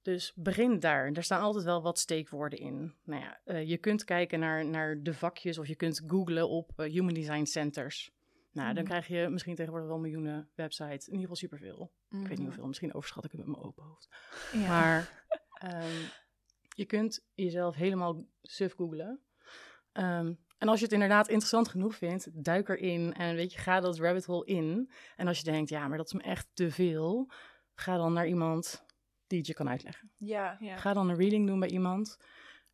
Dus begin daar. Er staan altijd wel wat steekwoorden in. Nou ja, eh, je kunt kijken naar, naar de vakjes of je kunt googlen op Human Design Centers. Nou, dan Mhm. krijg je misschien tegenwoordig wel miljoenen websites. In ieder geval superveel. Ik weet niet Mhm. hoeveel, misschien overschat ik het met mijn open hoofd. Ja. Maar ehm, je kunt jezelf helemaal suf googlen. Ehm, en als je het inderdaad interessant genoeg vindt, duik erin en weet je, ga dat rabbit hole in. En als je denkt, ja, maar dat is me echt te veel, ga dan naar iemand die het je kan uitleggen. Ja. Ja. Ga dan een reading doen bij iemand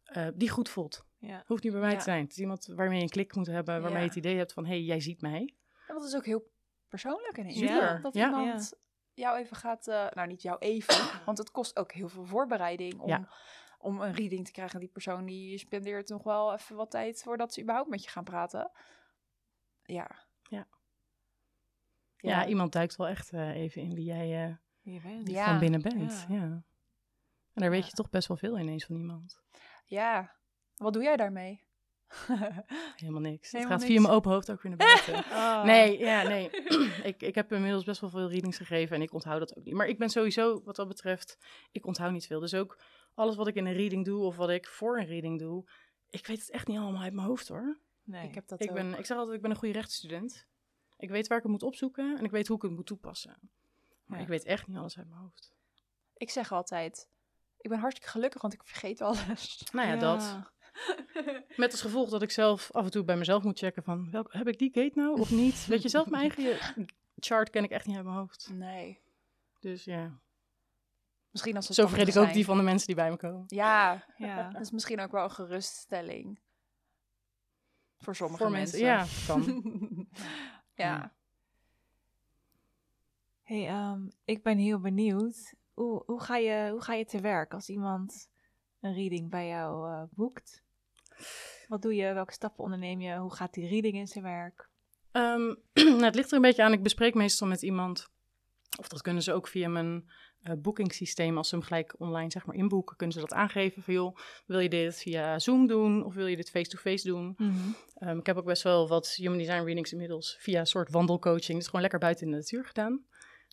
eh, die goed voelt. Ja. Hoeft niet bij mij te zijn. Het is iemand waarmee je een klik moet hebben, waarmee je het idee hebt van, hé, hey, jij ziet mij. En dat is ook heel persoonlijk. Super. Dat Ja. iemand jou even gaat, eh, nou niet jou even, want het kost ook heel veel voorbereiding om, Ja. om een reading te krijgen. Die persoon die spendeert nog wel even wat tijd voordat ze überhaupt met je gaan praten. Ja. Ja. Ja, iemand duikt wel echt eh, even in wie jij eh, Je bent. Ja. van binnen bent. Ja. Ja. En daar weet je toch best wel veel ineens van iemand. Ja. Wat doe jij daarmee? Helemaal niks. Helemaal het gaat niks. via mijn open hoofd ook weer naar buiten. Oh. Nee, ja, nee. ik, ik heb inmiddels best wel veel readings gegeven en ik onthoud dat ook niet. Maar ik ben sowieso, wat dat betreft, ik onthoud niet veel. Dus ook alles wat ik in een reading doe of wat ik voor een reading doe, ik weet het echt niet allemaal uit mijn hoofd hoor. Nee. Ik heb dat Ik, ook. ben, ik zeg altijd, ik ben een goede rechtsstudent. Ik weet waar ik het moet opzoeken en ik weet hoe ik het moet toepassen. Maar Ja. ik weet echt niet alles uit mijn hoofd. Ik zeg altijd, ik ben hartstikke gelukkig, want ik vergeet alles. Nou ja, Ja. dat. Met als gevolg dat ik zelf af en toe bij mezelf moet checken van, welk, heb ik die gate nou of niet? Weet je, zelf mijn eigen chart ken ik echt niet uit mijn hoofd. Nee. Dus ja, Misschien als het zo vergeet ik ook die van de mensen die bij me komen. Ja, Ja. dat is misschien ook wel een geruststelling. Voor sommige Voor mensen. mensen, ja, kan. ja. Hey, ehm, ik ben heel benieuwd. Hoe, hoe, ga je, hoe ga je te werk als iemand een reading bij jou eh, boekt? Wat doe je? Welke stappen onderneem je? Hoe gaat die reading in zijn werk? Ehm, nou, het ligt er een beetje aan. Ik bespreek meestal met iemand, of dat kunnen ze ook via mijn eh boekingssysteem, als ze hem gelijk online zeg maar inboeken, kunnen ze dat aangeven van joh, wil je dit via Zoom doen of wil je dit face-to-face doen? Ehm, ik heb ook best wel wat human design readings inmiddels via een soort wandelcoaching, dus gewoon lekker buiten in de natuur gedaan.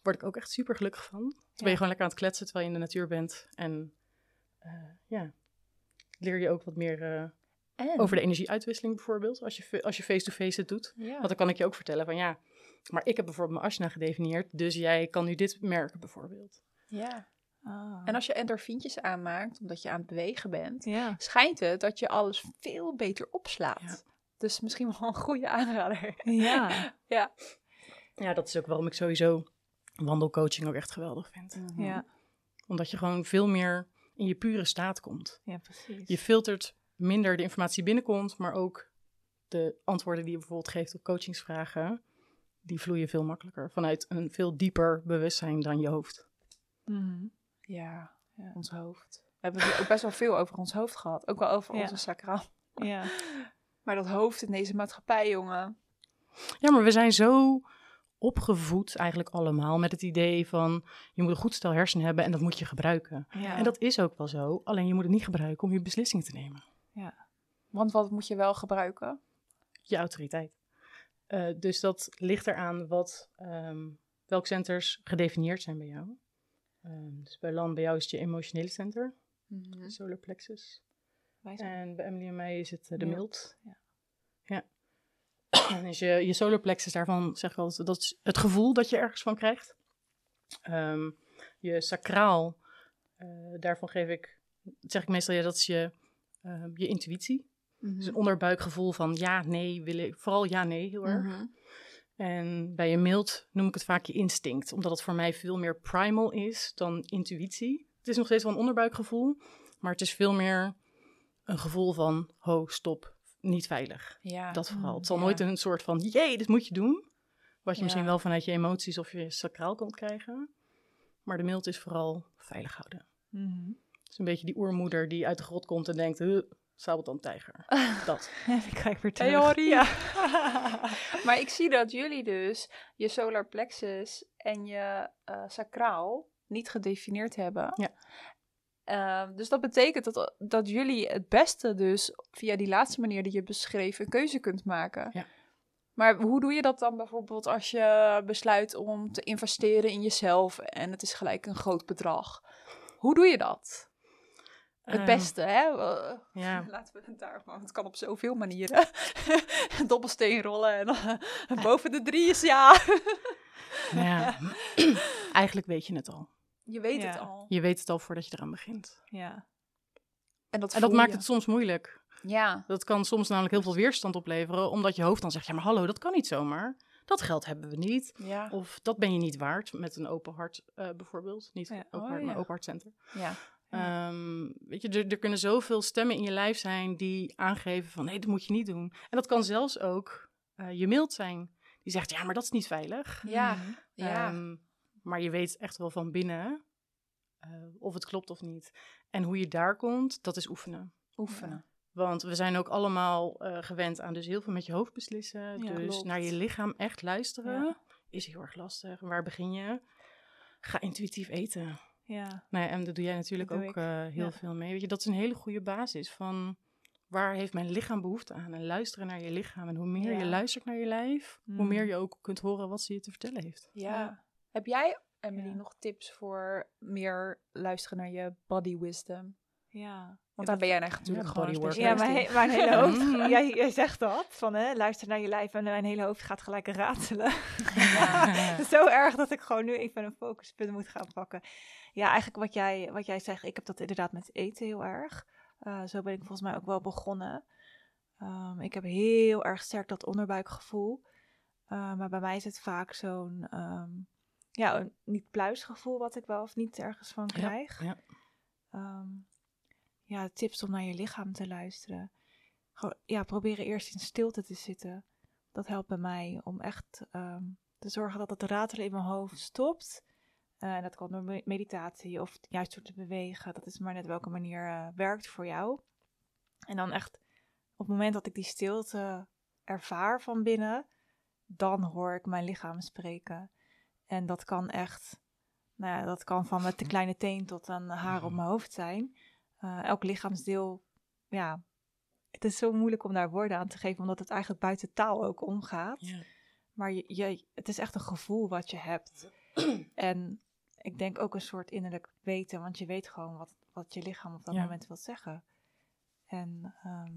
Word ik ook echt super gelukkig van. Dan ben je gewoon lekker aan het kletsen terwijl je in de natuur bent en eh, ja, leer je ook wat meer eh, En? over de energieuitwisseling bijvoorbeeld, als je als je face-to-face het doet. Ja. Want dan kan ik je ook vertellen van ja, maar ik heb bijvoorbeeld mijn asana gedefinieerd, dus jij kan nu dit merken bijvoorbeeld. ja. Ah. En als je endorfientjes aanmaakt, omdat je aan het bewegen bent, ja. schijnt het dat je alles veel beter opslaat. Ja. Dus misschien wel een goede aanrader. Ja. ja. Ja, dat is ook waarom ik sowieso wandelcoaching ook echt geweldig vind. Ja. Omdat je gewoon veel meer in je pure staat komt. ja, precies. Je filtert minder de informatie binnenkomt, maar ook de antwoorden die je bijvoorbeeld geeft op coachingsvragen, die vloeien veel makkelijker vanuit een veel dieper bewustzijn dan je hoofd. Mhm. Ja, Ja. ons hoofd. We hebben het ook best wel veel over ons hoofd gehad. Ook wel over Ja. onze sacraal. Ja. Maar dat hoofd in deze maatschappij, jongen. Ja, maar we zijn zo opgevoed eigenlijk allemaal met het idee van je moet een goed stel hersenen hebben en dat moet je gebruiken. Ja. En dat is ook wel zo, alleen je moet het niet gebruiken om je beslissingen te nemen. Want wat moet je wel gebruiken? Je autoriteit. Eh, dus dat ligt eraan wat, ehm welke centers gedefinieerd zijn bij jou. Ehm, dus bij Lan, bij jou is het je emotionele center, de solar plexus. En bij Emily en mij is het eh, de Mild, ja. ja. En is je, je solar plexus daarvan, zeg ik altijd, dat is het gevoel dat je ergens van krijgt. Ehm, je sacraal, eh, daarvan geef ik zeg ik meestal, ja, dat is je, eh, je intuïtie. Mhm. Dus een onderbuikgevoel van ja, nee, wil ik, vooral ja, nee, heel erg. Mhm. En bij je mild noem ik het vaak je instinct, omdat het voor mij veel meer primal is dan intuïtie. Het is nog steeds wel een onderbuikgevoel, maar het is veel meer een gevoel van ho, stop, niet veilig. Ja. Dat vooral. Het zal ja. nooit een soort van jee, dit moet je doen. Wat je Ja. misschien wel vanuit je emoties of je sacraal kan krijgen. Maar de mild is vooral veilig houden. Mhm. Het is een beetje die oermoeder die uit de grot komt en denkt, huh, sabeltandtijger. Dat. En ik kijk weer. Jorrie. Ja. Maar ik zie dat jullie dus je solar plexus en je eh, sacraal niet gedefinieerd hebben. Ja. Ehm, dus dat betekent dat, dat jullie het beste dus via die laatste manier die je beschreef een keuze kunt maken. Ja. Maar hoe doe je dat dan bijvoorbeeld als je besluit om te investeren in jezelf en het is gelijk een groot bedrag? Hoe doe je dat? Het Ehm, beste, hè? Ja, Laten we het daar maar. Het kan op zoveel manieren. Dobbelsteen rollen en boven de drie is ja. ja. eigenlijk weet je het al. Je weet Ja. het al. Je weet het al voordat je eraan begint. ja. En dat, En dat voel maakt je. het soms moeilijk. Ja. Dat kan soms namelijk heel veel weerstand opleveren, omdat je hoofd dan zegt, ja maar hallo, dat kan niet zomaar. Dat geld hebben we niet. Ja. Of dat ben je niet waard, met een open hart eh, bijvoorbeeld. Niet Ja. open Oh, hart, maar open hartcenter. Ja. Ehm, weet je, er, er kunnen zoveel stemmen in je lijf zijn die aangeven van nee, dat moet je niet doen. En dat kan zelfs ook eh, je mild zijn. Die zegt ja, maar dat is niet veilig. Ja. Mhm. Ja. Ehm, maar je weet echt wel van binnen eh, of het klopt of niet. En hoe je daar komt, dat is oefenen. Oefenen. Want we zijn ook allemaal eh, gewend aan dus heel veel met je hoofd beslissen. Ja, dus klopt. naar je lichaam echt luisteren Ja. is heel erg lastig. Waar begin je? Ga intuïtief eten. Ja. Nou ja, en dat doe jij natuurlijk doe ook eh, heel Ja. veel mee. Weet je, dat is een hele goede basis van waar heeft mijn lichaam behoefte aan? En luisteren naar je lichaam. En hoe meer Ja. je luistert naar je lijf, hoe Mm. meer je ook kunt horen wat ze je te vertellen heeft. Ja. Ja. Heb jij, Emily, Ja. nog tips voor meer luisteren naar je body wisdom? Ja. Want daar ben jij natuurlijk Ja, gewoon een bodywork. Ja, mijn, hele hoofd. Mm. jij, jij zegt dat. Van hè, luister naar je lijf en mijn hele hoofd gaat gelijk ratelen. Zo erg dat ik gewoon nu even een focuspunt moet gaan pakken. Ja, eigenlijk wat jij, wat jij zegt, ik heb dat inderdaad met eten heel erg. Eh, zo ben ik volgens mij ook wel begonnen. Ehm, ik heb heel erg sterk dat onderbuikgevoel. Eh, maar bij mij is het vaak zo'n, ehm, ja, een niet pluisgevoel wat ik wel of niet ergens van krijg. ja. Ehm, ja, tips om naar je lichaam te luisteren. Gewoon, ja, proberen eerst in stilte te zitten. Dat helpt bij mij om echt te zorgen dat het ratelen in mijn hoofd stopt. Eh, en dat kan door me- meditatie of juist door te bewegen. Dat is maar net welke manier eh, werkt voor jou. En dan echt op het moment dat ik die stilte ervaar van binnen, dan hoor ik mijn lichaam spreken. En dat kan echt, nou ja, dat kan van met de kleine teen tot een haar op mijn hoofd zijn. Eh, elk lichaamsdeel, ja, het is zo moeilijk om daar woorden aan te geven, omdat het eigenlijk buiten taal ook omgaat. Ja. Maar je, je, het is echt een gevoel wat je hebt. en ik denk ook een soort innerlijk weten, want je weet gewoon wat, wat je lichaam op dat Ja. moment wil zeggen. En ehm,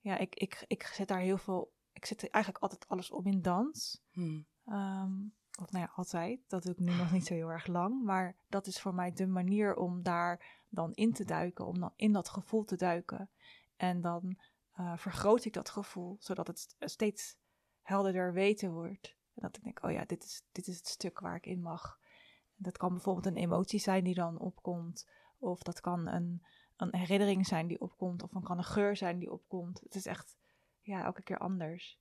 ja, ik, ik, ik zet daar heel veel, ik zet eigenlijk altijd alles om in dans. Hm. Ehm, of nou ja, altijd. Dat doe ik nu nog niet zo heel erg lang. Maar dat is voor mij de manier om daar dan in te duiken. Om dan in dat gevoel te duiken. En dan eh, vergroot ik dat gevoel. Zodat het st- steeds helderder weten wordt. En dat ik denk, oh ja, dit is, dit is het stuk waar ik in mag. Dat kan bijvoorbeeld een emotie zijn die dan opkomt. Of dat kan een, een herinnering zijn die opkomt. Of het kan een geur zijn die opkomt. Het is echt, ja, elke keer anders.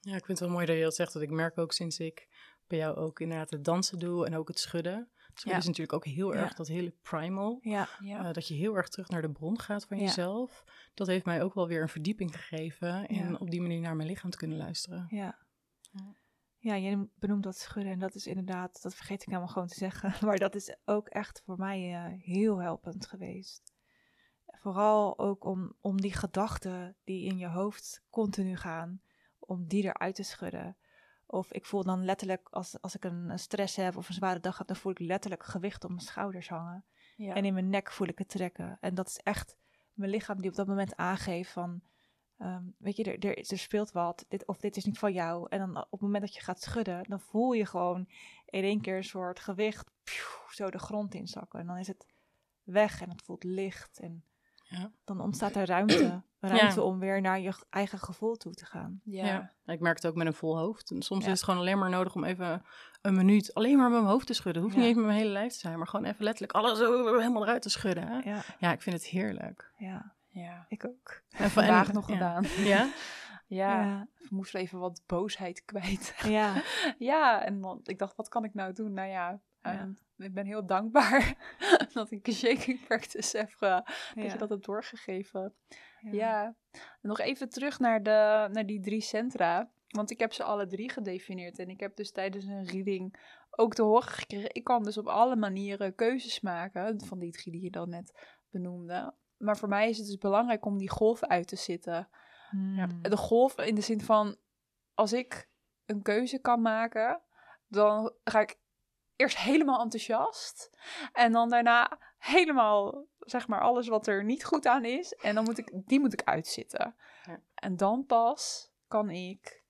Ja, ik vind het wel mooi dat je dat zegt. Want ik merk ook sinds ik bij jou ook inderdaad het dansen doe en ook het schudden. Schudden Ja. is natuurlijk ook heel Ja. erg dat hele primal. Ja, eh, dat je heel erg terug naar de bron gaat van jezelf. Dat heeft mij ook wel weer een verdieping gegeven. Ja. op die manier naar mijn lichaam te kunnen luisteren. Ja. Ja. Je benoemt dat schudden en dat is inderdaad, dat vergeet ik helemaal gewoon te zeggen, maar dat is ook echt voor mij eh, heel helpend geweest. Vooral ook om, om die gedachten die in je hoofd continu gaan, om die eruit te schudden. Of ik voel dan letterlijk, als, als ik een een stress heb of een zware dag heb, dan voel ik letterlijk gewicht op mijn schouders hangen. Ja. En in mijn nek voel ik het trekken. En dat is echt mijn lichaam die op dat moment aangeeft van... ehm, weet je, er, er, er speelt wat, dit, of dit is niet van jou. En dan op het moment dat je gaat schudden, dan voel je gewoon in één keer een soort gewicht... zo de grond inzakken. En dan is het weg en het voelt licht. En Ja. dan ontstaat er ruimte. Ruimte om weer naar je eigen gevoel toe te gaan. Ja. Ja. Ik merk het ook met een vol hoofd. En soms Ja. is het gewoon alleen maar nodig om even een minuut alleen maar met mijn hoofd te schudden. Het hoeft Ja. niet eens met mijn hele lijf te zijn, maar gewoon even letterlijk alles zo helemaal eruit te schudden. Hè? Ja, Ja, ik vind het heerlijk. ja, ja. ik ook. En Vandaag en- nog ja. gedaan. Ja? Ja. Ja. Ik moest even wat boosheid kwijt. Ja, ja, en dan, ik dacht, wat kan ik nou doen? Nou ja, Ja. ehm, ik ben heel dankbaar dat ik een shaking practice heb, dat ja. je dat hebt doorgegeven. ja. Ja. Nog even terug naar, de, naar die drie centra. Want ik heb ze alle drie gedefinieerd. En ik heb dus tijdens een reading ook te horen gekregen. Ik kan dus op alle manieren keuzes maken. Van die drie die je dan net benoemde. Maar voor mij is het dus belangrijk om die golf uit te zitten. Hmm. De golf in de zin van... Als ik een keuze kan maken... Dan ga ik eerst helemaal enthousiast. En dan daarna helemaal, zeg maar, alles wat er niet goed aan is. En dan moet ik, die moet ik uitzitten. Ja. En dan pas kan ik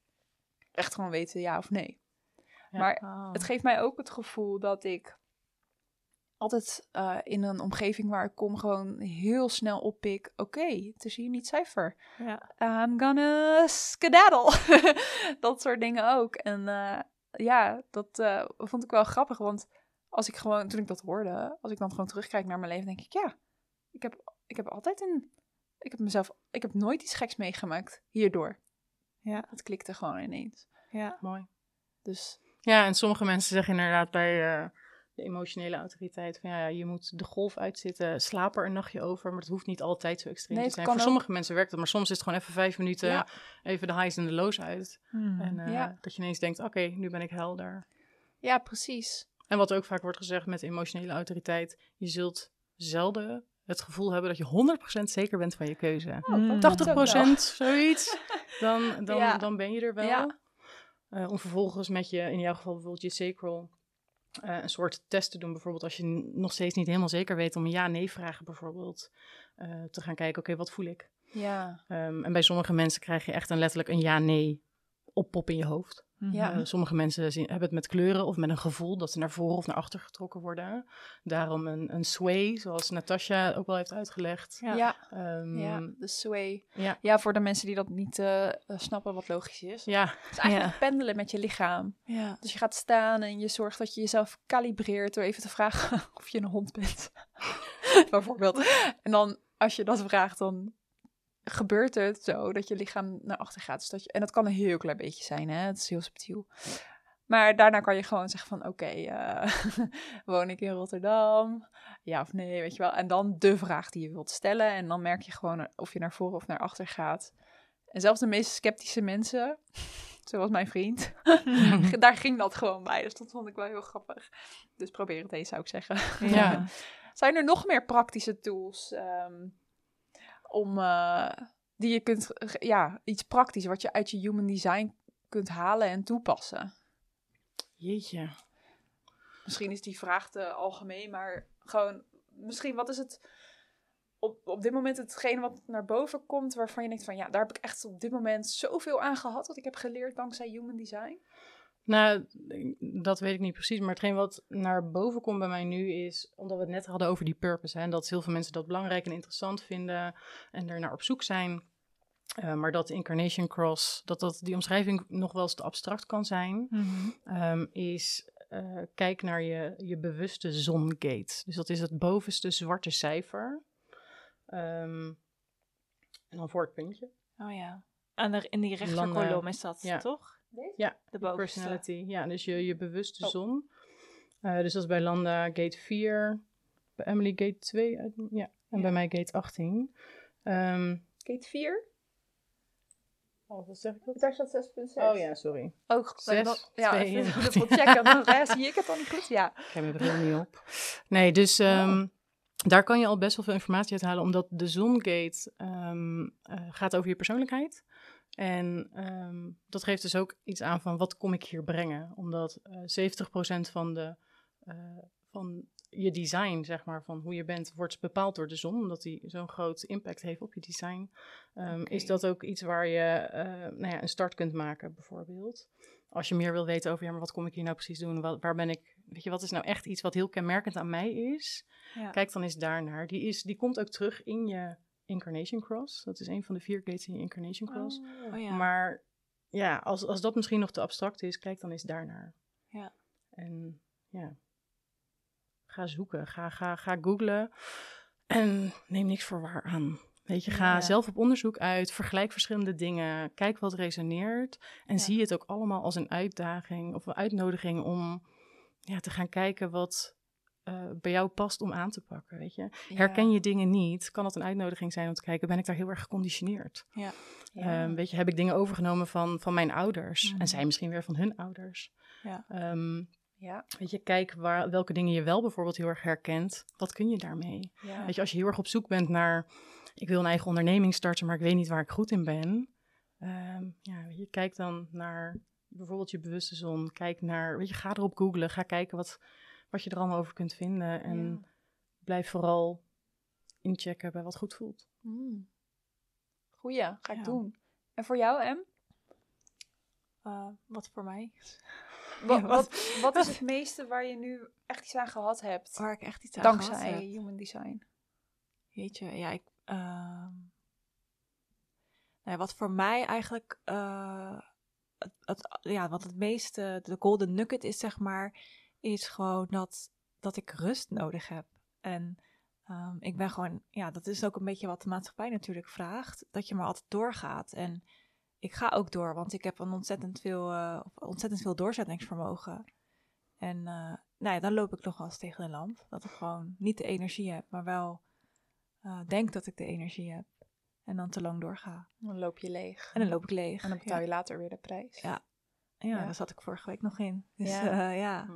echt gewoon weten ja of nee. Ja. Maar Oh. het geeft mij ook het gevoel dat ik altijd eh, in een omgeving waar ik kom gewoon heel snel oppik. Oké, het is hier niet cijfer. Ja. I'm gonna skedaddle. dat soort dingen ook. En eh, ja, dat eh, vond ik wel grappig. Want als ik gewoon, toen ik dat hoorde, als ik dan gewoon terugkijk naar mijn leven, denk ik, ja, ik heb, ik heb altijd een, ik heb mezelf, ik heb nooit iets geks meegemaakt hierdoor. Ja. Het klikte gewoon ineens. Ja. Mooi. Dus Ja, en sommige mensen zeggen inderdaad bij eh, de emotionele autoriteit van ja, je moet de golf uitzitten, slaap er een nachtje over, maar het hoeft niet altijd zo extreem Nee, te zijn. Voor ook- sommige mensen werkt het, maar soms is het gewoon even vijf minuten Ja. even de highs en de lows uit. Hmm. En eh, Ja. dat je ineens denkt, oké, nu ben ik helder. ja, precies. En wat ook vaak wordt gezegd met emotionele autoriteit, je zult zelden het gevoel hebben dat je 100% zeker bent van je keuze. Hmm. 80% zoiets, dan, dan, dan ben je er wel. Eh, om vervolgens met je, in jouw geval bijvoorbeeld je sacral, eh, een soort test te doen. Bijvoorbeeld als je nog steeds niet helemaal zeker weet om een ja-nee vragen bijvoorbeeld. eh, te gaan kijken, oké, wat voel ik? Ja, Ehm, en bij sommige mensen krijg je echt een letterlijk een ja-nee oppop in je hoofd. Ja. Eh, sommige mensen zien, hebben het met kleuren of met een gevoel dat ze naar voren of naar achter getrokken worden. Daarom een, een sway, zoals Natasha ook wel heeft uitgelegd. Ja. ja, Ehm, ja, de sway. ja. Ja, voor de mensen die dat niet eh, eh, snappen wat logisch is. Ja, Het is eigenlijk pendelen met je lichaam. Ja. Dus je gaat staan en je zorgt dat je jezelf kalibreert door even te vragen of je een hond bent. Bijvoorbeeld. En dan, als je dat vraagt, dan gebeurt het zo dat je lichaam naar achter gaat. Dus dat je, en dat kan een heel klein beetje zijn, hè. Het is heel subtiel. Maar daarna kan je gewoon zeggen van, oké, eh, woon ik in Rotterdam? Ja of nee, weet je wel. En dan de vraag die je wilt stellen. En dan merk je gewoon of je naar voren of naar achter gaat. En zelfs de meest sceptische mensen, zoals mijn vriend, daar ging dat gewoon bij. Dus dat vond ik wel heel grappig. Dus probeer het eens, zou ik zeggen. Ja. Zijn er nog meer praktische tools ehm, om, eh, die je kunt, ja, iets praktisch wat je uit je human design kunt halen en toepassen? jeetje. Misschien is die vraag te algemeen, maar gewoon, misschien wat is het op, op dit moment hetgene wat naar boven komt waarvan je denkt van ja, daar heb ik echt op dit moment zoveel aan gehad wat ik heb geleerd dankzij human design? Nou, dat weet ik niet precies. Maar hetgeen wat naar boven komt bij mij nu is, omdat we het net hadden over die purpose. Hè, en dat heel veel mensen dat belangrijk en interessant vinden en er naar op zoek zijn. Eh, maar dat Incarnation Cross, dat, dat die omschrijving nog wel eens te abstract kan zijn, Mhm. ehm, is eh, kijk naar je, je bewuste zongate. Dus dat is het bovenste zwarte cijfer. Ehm, en dan voor het puntje. Oh ja. En er, in die rechterkolom is dat, ja. toch? Ja, De bovenste. Personality, ja, dus je, je bewuste Oh. zon. Eh, dus dat is bij Landa gate 4, bij Emily gate 2, uit, ja, en Ja. bij mij gate 18. Ehm Gate 4? oh, wat zeg ik dat? Daar staat 6.6. Oh ja, sorry. Ook Zes, dat, ja, even dubbel checken. Zie ik het dan niet goed. Ja. Ik heb mijn bril niet op. Nee, dus ehm, daar kan je al best wel veel informatie uit halen, omdat de zongate ehm, eh, gaat over je persoonlijkheid. En ehm, dat geeft dus ook iets aan van wat kom ik hier brengen. Omdat eh 70% van, de, eh, van je design, zeg maar, van hoe je bent, wordt bepaald door de zon. Omdat die zo'n groot impact heeft op je design. Ehm. Is dat ook iets waar je eh, nou ja, een start kunt maken, bijvoorbeeld. Als je meer wil weten over, ja, maar wat kom ik hier nou precies doen? Wat, waar ben ik weet je, wat is nou echt iets wat heel kenmerkend aan mij is? Ja. Kijk dan eens daarnaar. Die, is, die komt ook terug in je Incarnation Cross. Dat is een van de vier gates in je Incarnation Cross. Oh, ja. Maar ja, als, als dat misschien nog te abstract is, kijk dan eens daarnaar. Ja. En ja, ga zoeken, ga, ga, ga googlen en neem niks voor waar aan. Weet je, ga Ja. zelf op onderzoek uit, vergelijk verschillende dingen, kijk wat resoneert en Ja. zie het ook allemaal als een uitdaging of een uitnodiging om ja, te gaan kijken wat eh, bij jou past om aan te pakken. Weet je, herken je dingen niet, kan het een uitnodiging zijn om te kijken, ben ik daar heel erg geconditioneerd? Ja. Ehm, weet je, heb ik dingen overgenomen van, van mijn ouders Mhm. en zij misschien weer van hun ouders? Ja. Ehm, Ja, weet je, kijk waar, welke dingen je wel bijvoorbeeld heel erg herkent. Wat kun je daarmee? ja. Weet je, als je heel erg op zoek bent naar, ik wil een eigen onderneming starten, maar ik weet niet waar ik goed in ben. Ehm, ja, weet je, kijk dan naar bijvoorbeeld je bewuste zon. Kijk naar, weet je, ga erop googlen. Ga kijken wat, wat je er allemaal over kunt vinden. En blijf vooral inchecken bij wat goed voelt. Mm. Goeie, ga ik Ja. doen. En voor jou, Em? Eh, wat voor mij? Wat, Ja, wat, wat is het meeste waar je nu echt iets aan gehad hebt? Waar ik echt iets aan gehad Dankzij heb. Human Design. Jeetje, ja, ik. ehm, nou ja, wat voor mij eigenlijk. eh, het, het- ja, wat het meeste. De golden nugget is, zeg maar. Is gewoon dat, dat ik rust nodig heb. En ehm, ik ben gewoon. Ja, dat is ook een beetje wat de maatschappij natuurlijk vraagt. Dat je maar altijd doorgaat. En ik ga ook door, want ik heb een ontzettend veel, eh, ontzettend veel doorzettingsvermogen. En eh, nou ja, dan loop ik nog wel eens tegen de lamp. Dat ik gewoon niet de energie heb, maar wel eh, denk dat ik de energie heb. En dan te lang doorga. Dan loop je leeg. En dan loop ik leeg. En dan betaal ja. je later weer de prijs. Ja. Ja, Ja. daar zat ik vorige week nog in. Dus Ja. ja. ja.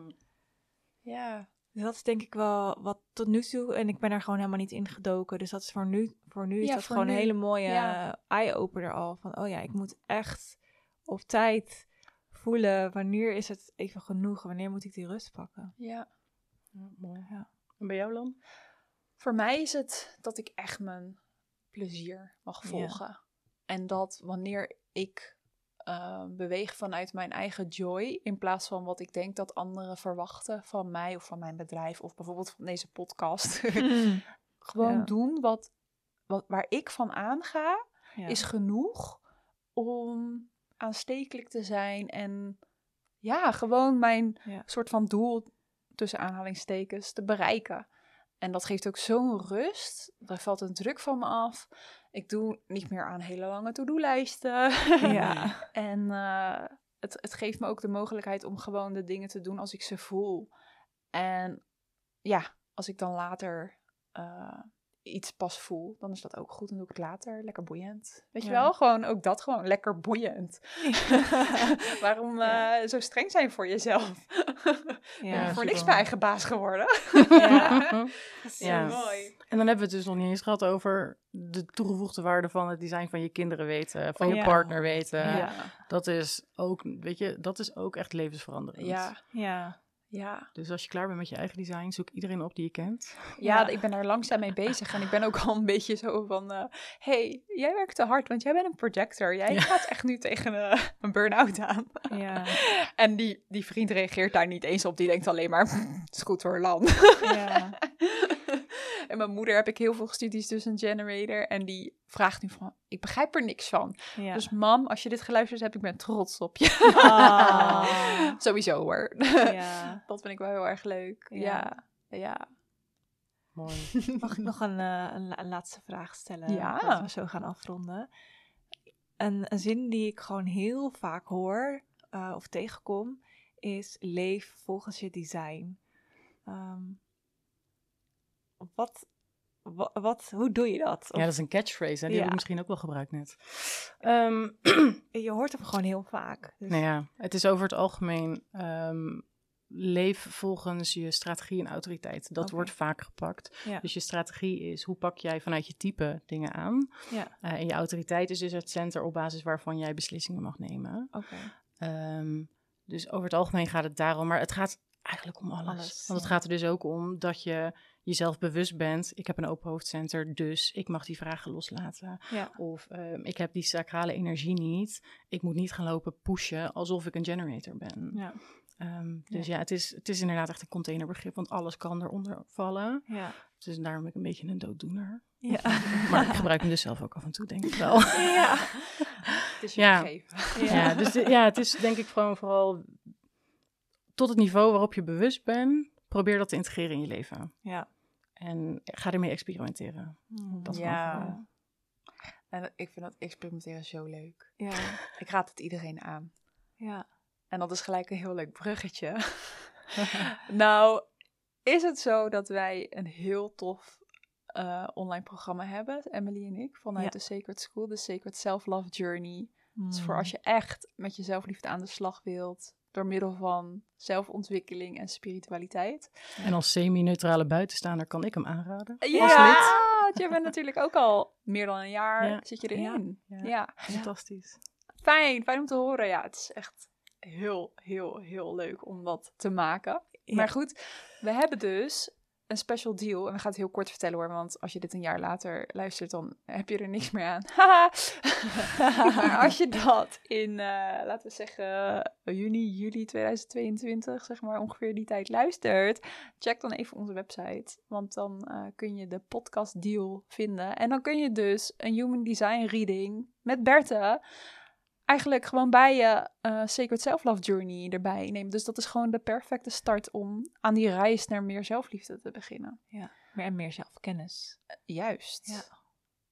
Ja. Dus dat is denk ik wel wat tot nu toe. En ik ben er gewoon helemaal niet in gedoken. Dus dat is voor nu, voor nu is Ja, dat gewoon nu. een hele mooie Ja. eye-opener al. Van, oh ja, ik moet echt op tijd voelen. Wanneer is het even genoeg? Wanneer moet ik die rust pakken? ja. Ja, mooi. Ja. En bij jou, Lam? Voor mij is het dat ik echt mijn plezier mag Ja. volgen. En dat wanneer ik eh, beweeg vanuit mijn eigen joy, in plaats van wat ik denk dat anderen verwachten van mij of van mijn bedrijf of bijvoorbeeld van deze podcast. Gewoon Ja. doen wat, wat, waar ik van aanga, Ja. is genoeg om aanstekelijk te zijn en ja, gewoon mijn Ja. soort van doel tussen aanhalingstekens te bereiken. En dat geeft ook zo'n rust. Er valt een druk van me af. Ik doe niet meer aan hele lange to-do-lijsten. Ja. en eh, het, het geeft me ook de mogelijkheid om gewoon de dingen te doen als ik ze voel. En ja, als ik dan later eh, iets pas voel, dan is dat ook goed. Dan doe ik het later. Lekker boeiend. Weet je wel? Gewoon ook dat gewoon lekker boeiend. Waarom eh, zo streng zijn voor jezelf? Ja, voor niks mijn eigen baas geworden. Ja. Ja. mooi. En dan hebben we het dus nog niet eens gehad over de toegevoegde waarde van het design van je kinderen weten, van Oh, je ja. partner weten. Ja. Dat is ook, weet je, dat is ook echt levensveranderend. Ja. ja. Ja. Dus als je klaar bent met je eigen design, zoek iedereen op die je kent. Ja, Ja. ik ben daar langzaam mee bezig. En ik ben ook al een beetje zo van... eh, hey, jij werkt te hard, want jij bent een projector. Jij Ja. gaat echt nu tegen eh, een burn-out aan. Ja. En die, die vriend reageert daar niet eens op. Die denkt alleen maar, het is goed hoor, Lan. Ja. en mijn moeder heb ik heel veel gestudies dus een generator. En die vraagt nu van, ik begrijp er niks van. Ja. Dus mam, als je dit geluisterd hebt, ik ben trots op je. Ah. Sowieso hoor. ja. Dat vind ik wel heel erg leuk. Ja, Ja. ja. Mooi. Mag ik nog een, eh, een, la- een laatste vraag stellen? Ja. We zo gaan afronden. Een, een zin die ik gewoon heel vaak hoor eh, of tegenkom is: leef volgens je design. Ehm, wat, wat, wat, hoe doe je dat? Ja, dat is een catchphrase, hè? die Ja. heb ik misschien ook wel gebruikt net. Ehm, Je hoort hem gewoon heel vaak. Dus, nou ja, het is over het algemeen ehm, leef volgens je strategie en autoriteit. Dat wordt vaak gepakt. ja. Dus je strategie is hoe pak jij vanuit je type dingen aan. ja. Eh, en je autoriteit is dus het center op basis waarvan jij beslissingen mag nemen. Oké. Ehm, dus over het algemeen gaat het daarom, maar het gaat eigenlijk om alles. Alles, Want het gaat er dus ook om dat je jezelf bewust bent. Ik heb een open hoofdcenter, dus ik mag die vragen loslaten. Ja. Of ehm, ik heb die sacrale energie niet. Ik moet niet gaan lopen pushen alsof ik een generator ben. Ja. Ehm, dus ja, het, is, het is inderdaad echt een containerbegrip, want alles kan eronder vallen. Ja. Dus daarom ben ik een beetje een dooddoener. Ja. Maar ik gebruik hem dus zelf ook af en toe, denk ik wel. ja. Het is je Ja. Ja, dus ja, het is denk ik gewoon vooral tot het niveau waarop je bewust bent, probeer dat te integreren in je leven. Ja. En ga ermee experimenteren. Dat is Ja. En ik vind dat experimenteren zo leuk. Ja. Ik raad het iedereen aan. Ja. En dat is gelijk een heel leuk bruggetje. nou, is het zo dat wij een heel tof eh, online programma hebben, Emily en ik, vanuit Ja. de Sacred School, de Sacred Self-Love Journey. Dat is voor Mm. als je echt met je zelfliefde aan de slag wilt, door middel van zelfontwikkeling en spiritualiteit. En als semi-neutrale buitenstaander kan ik hem aanraden. Ja, Als lid. want jij bent natuurlijk ook al meer dan een jaar Ja. zit je erin. Ja. Ja. Ja. Fantastisch. fijn, fijn om te horen. Ja, het is echt heel, heel, heel leuk om dat te maken. Ja. Maar goed, we hebben dus een special deal. En we gaan het heel kort vertellen hoor, want als je dit een jaar later luistert, dan heb je er niks meer aan. Maar als je dat in, eh, laten we zeggen, juni, juli 2022, zeg maar ongeveer die tijd luistert, check dan even onze website. Want dan eh, kun je de podcast deal vinden. En dan kun je dus een human design reading met Berthe eigenlijk gewoon bij je eh, Sacred Self-Love Journey erbij nemen. Dus dat is gewoon de perfecte start om aan die reis naar meer zelfliefde te beginnen. Meer en meer zelfkennis. Juist. Ja.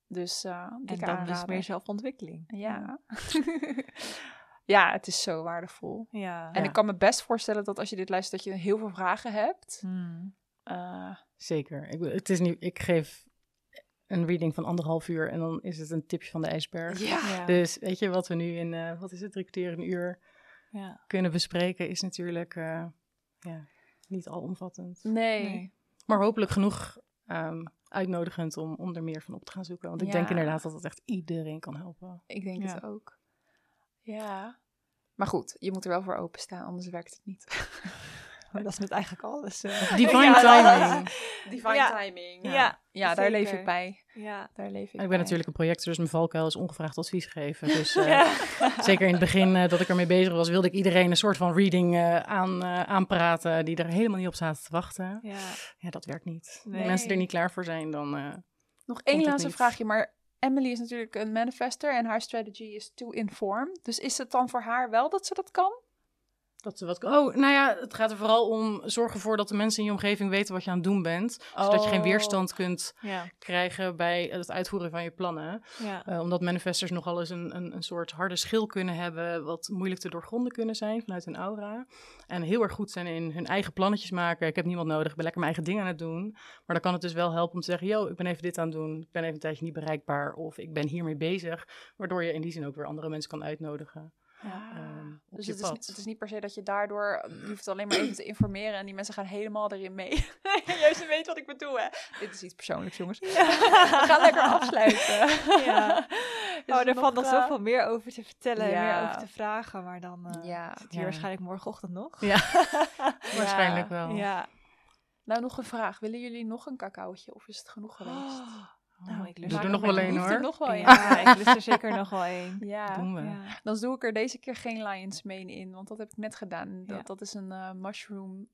Dus eh En dan dus meer zelfontwikkeling. Ja. ja, het is zo waardevol. Ja. En Ja. ik kan me best voorstellen dat als je dit luistert, dat je heel veel vragen hebt. Mm. Eh, Zeker. Ik, het is niet, ik geef een reading van anderhalf uur en dan is het een tipje van de ijsberg. ja. Ja. Dus weet je, wat we nu in, eh, wat is het, drie kwartier, een uur ja. kunnen bespreken, is natuurlijk eh, ja, niet al omvattend. Nee. Nee. Maar hopelijk genoeg ehm, uitnodigend om, om er meer van op te gaan zoeken. Want ik Ja. denk inderdaad dat het echt iedereen kan helpen. Ik denk Ja. het ook. Ja. Maar goed, je moet er wel voor openstaan, anders werkt het niet. Maar dat is met eigenlijk alles. eh. Divine Ja, timing. Divine Ja. timing. Ja. Ja, daar leef ik bij. ja. Daar leef ik En ik ben bij. natuurlijk een projector, dus mijn valkuil is ongevraagd advies geven. Dus eh, Ja. zeker in het begin eh, dat ik ermee bezig was, wilde ik iedereen een soort van reading eh, aan, eh, aanpraten die er helemaal niet op zaten te wachten. Ja. Ja, dat werkt niet. Nee. Als mensen er niet klaar voor zijn, dan... eh, Nog één laatste niet. vraagje, maar Emily is natuurlijk een manifester en haar strategy is to inform. Dus is het dan voor haar wel dat ze dat kan? Dat ze wat... Oh, nou ja, het gaat er vooral om... Zorg ervoor dat de mensen in je omgeving weten wat je aan het doen bent. Zodat je geen Oh. weerstand kunt Ja. krijgen bij het uitvoeren van je plannen. Ja. Eh, omdat manifestors nogal eens een, een, een soort harde schil kunnen hebben... wat moeilijk te doorgronden kunnen zijn vanuit hun aura. En heel erg goed zijn in hun eigen plannetjes maken. Ik heb niemand nodig, ik ben lekker mijn eigen ding aan het doen. Maar dan kan het dus wel helpen om te zeggen... yo, ik ben even dit aan het doen, ik ben even een tijdje niet bereikbaar... of ik ben hiermee bezig. Waardoor je in die zin ook weer andere mensen kan uitnodigen. Ehm, op dus je het is, het is niet per se dat je daardoor, je hoeft alleen maar even te informeren en die mensen gaan helemaal erin mee. Juist, je weet wat ik bedoel, hè? Dit is iets persoonlijks, jongens. We gaan lekker afsluiten. Ja. Oh, er valt nog eh, zoveel meer over te vertellen en meer over te vragen. Maar dan eh Ja. zit hier waarschijnlijk morgenochtend nog. Ja, waarschijnlijk wel. Ja. Nou, nog een vraag. Willen jullie nog een cacaotje of is het genoeg geweest? Nou, ik lust Doe er er nog wel er hoor. nog wel. Ja, ik lust er zeker nog wel één. Ja. Doen we. Ja. Dan doe ik er deze keer geen Lion's Mane in, want dat heb ik net gedaan. Dat, Ja. dat is een eh, mushroom,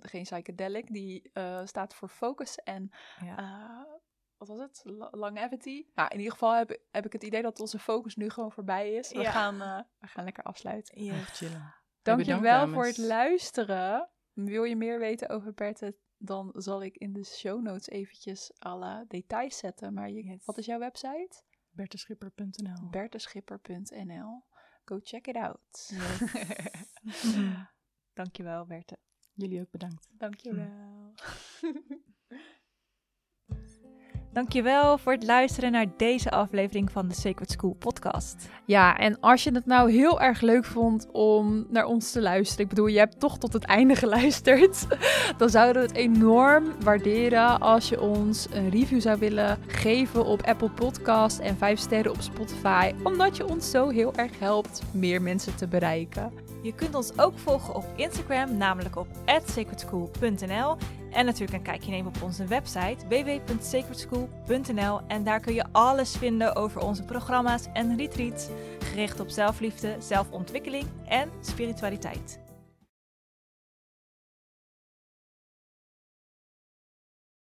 geen psychedelic, die eh, staat voor focus en Ja. eh, wat was het? Longevity. Nou, in ieder geval heb, heb ik het idee dat onze focus nu gewoon voorbij is. We, Ja. gaan, eh, we gaan lekker afsluiten. Ja. Even chillen. Dankjewel bedankt, voor het luisteren. Wil je meer weten over Berthe, dan zal ik in de show notes eventjes alle details zetten. Maar je, Yes. wat is jouw website? Berteschipper.nl berteschipper.nl. Go check it out. Dankjewel, Berthe. Jullie ook bedankt. Dankjewel. Dankjewel voor het luisteren naar deze aflevering van de Sacred School podcast. Ja, en als je het nou heel erg leuk vond om naar ons te luisteren, ik bedoel, je hebt toch tot het einde geluisterd, dan zouden we het enorm waarderen als je ons een review zou willen geven op Apple Podcast en 5 sterren op Spotify, omdat je ons zo heel erg helpt meer mensen te bereiken. Je kunt ons ook volgen op Instagram, namelijk op sacredschool.nl. En natuurlijk een kijkje nemen op onze website www.sacredschool.nl. En daar kun je alles vinden over onze programma's en retreats, gericht op zelfliefde, zelfontwikkeling en spiritualiteit.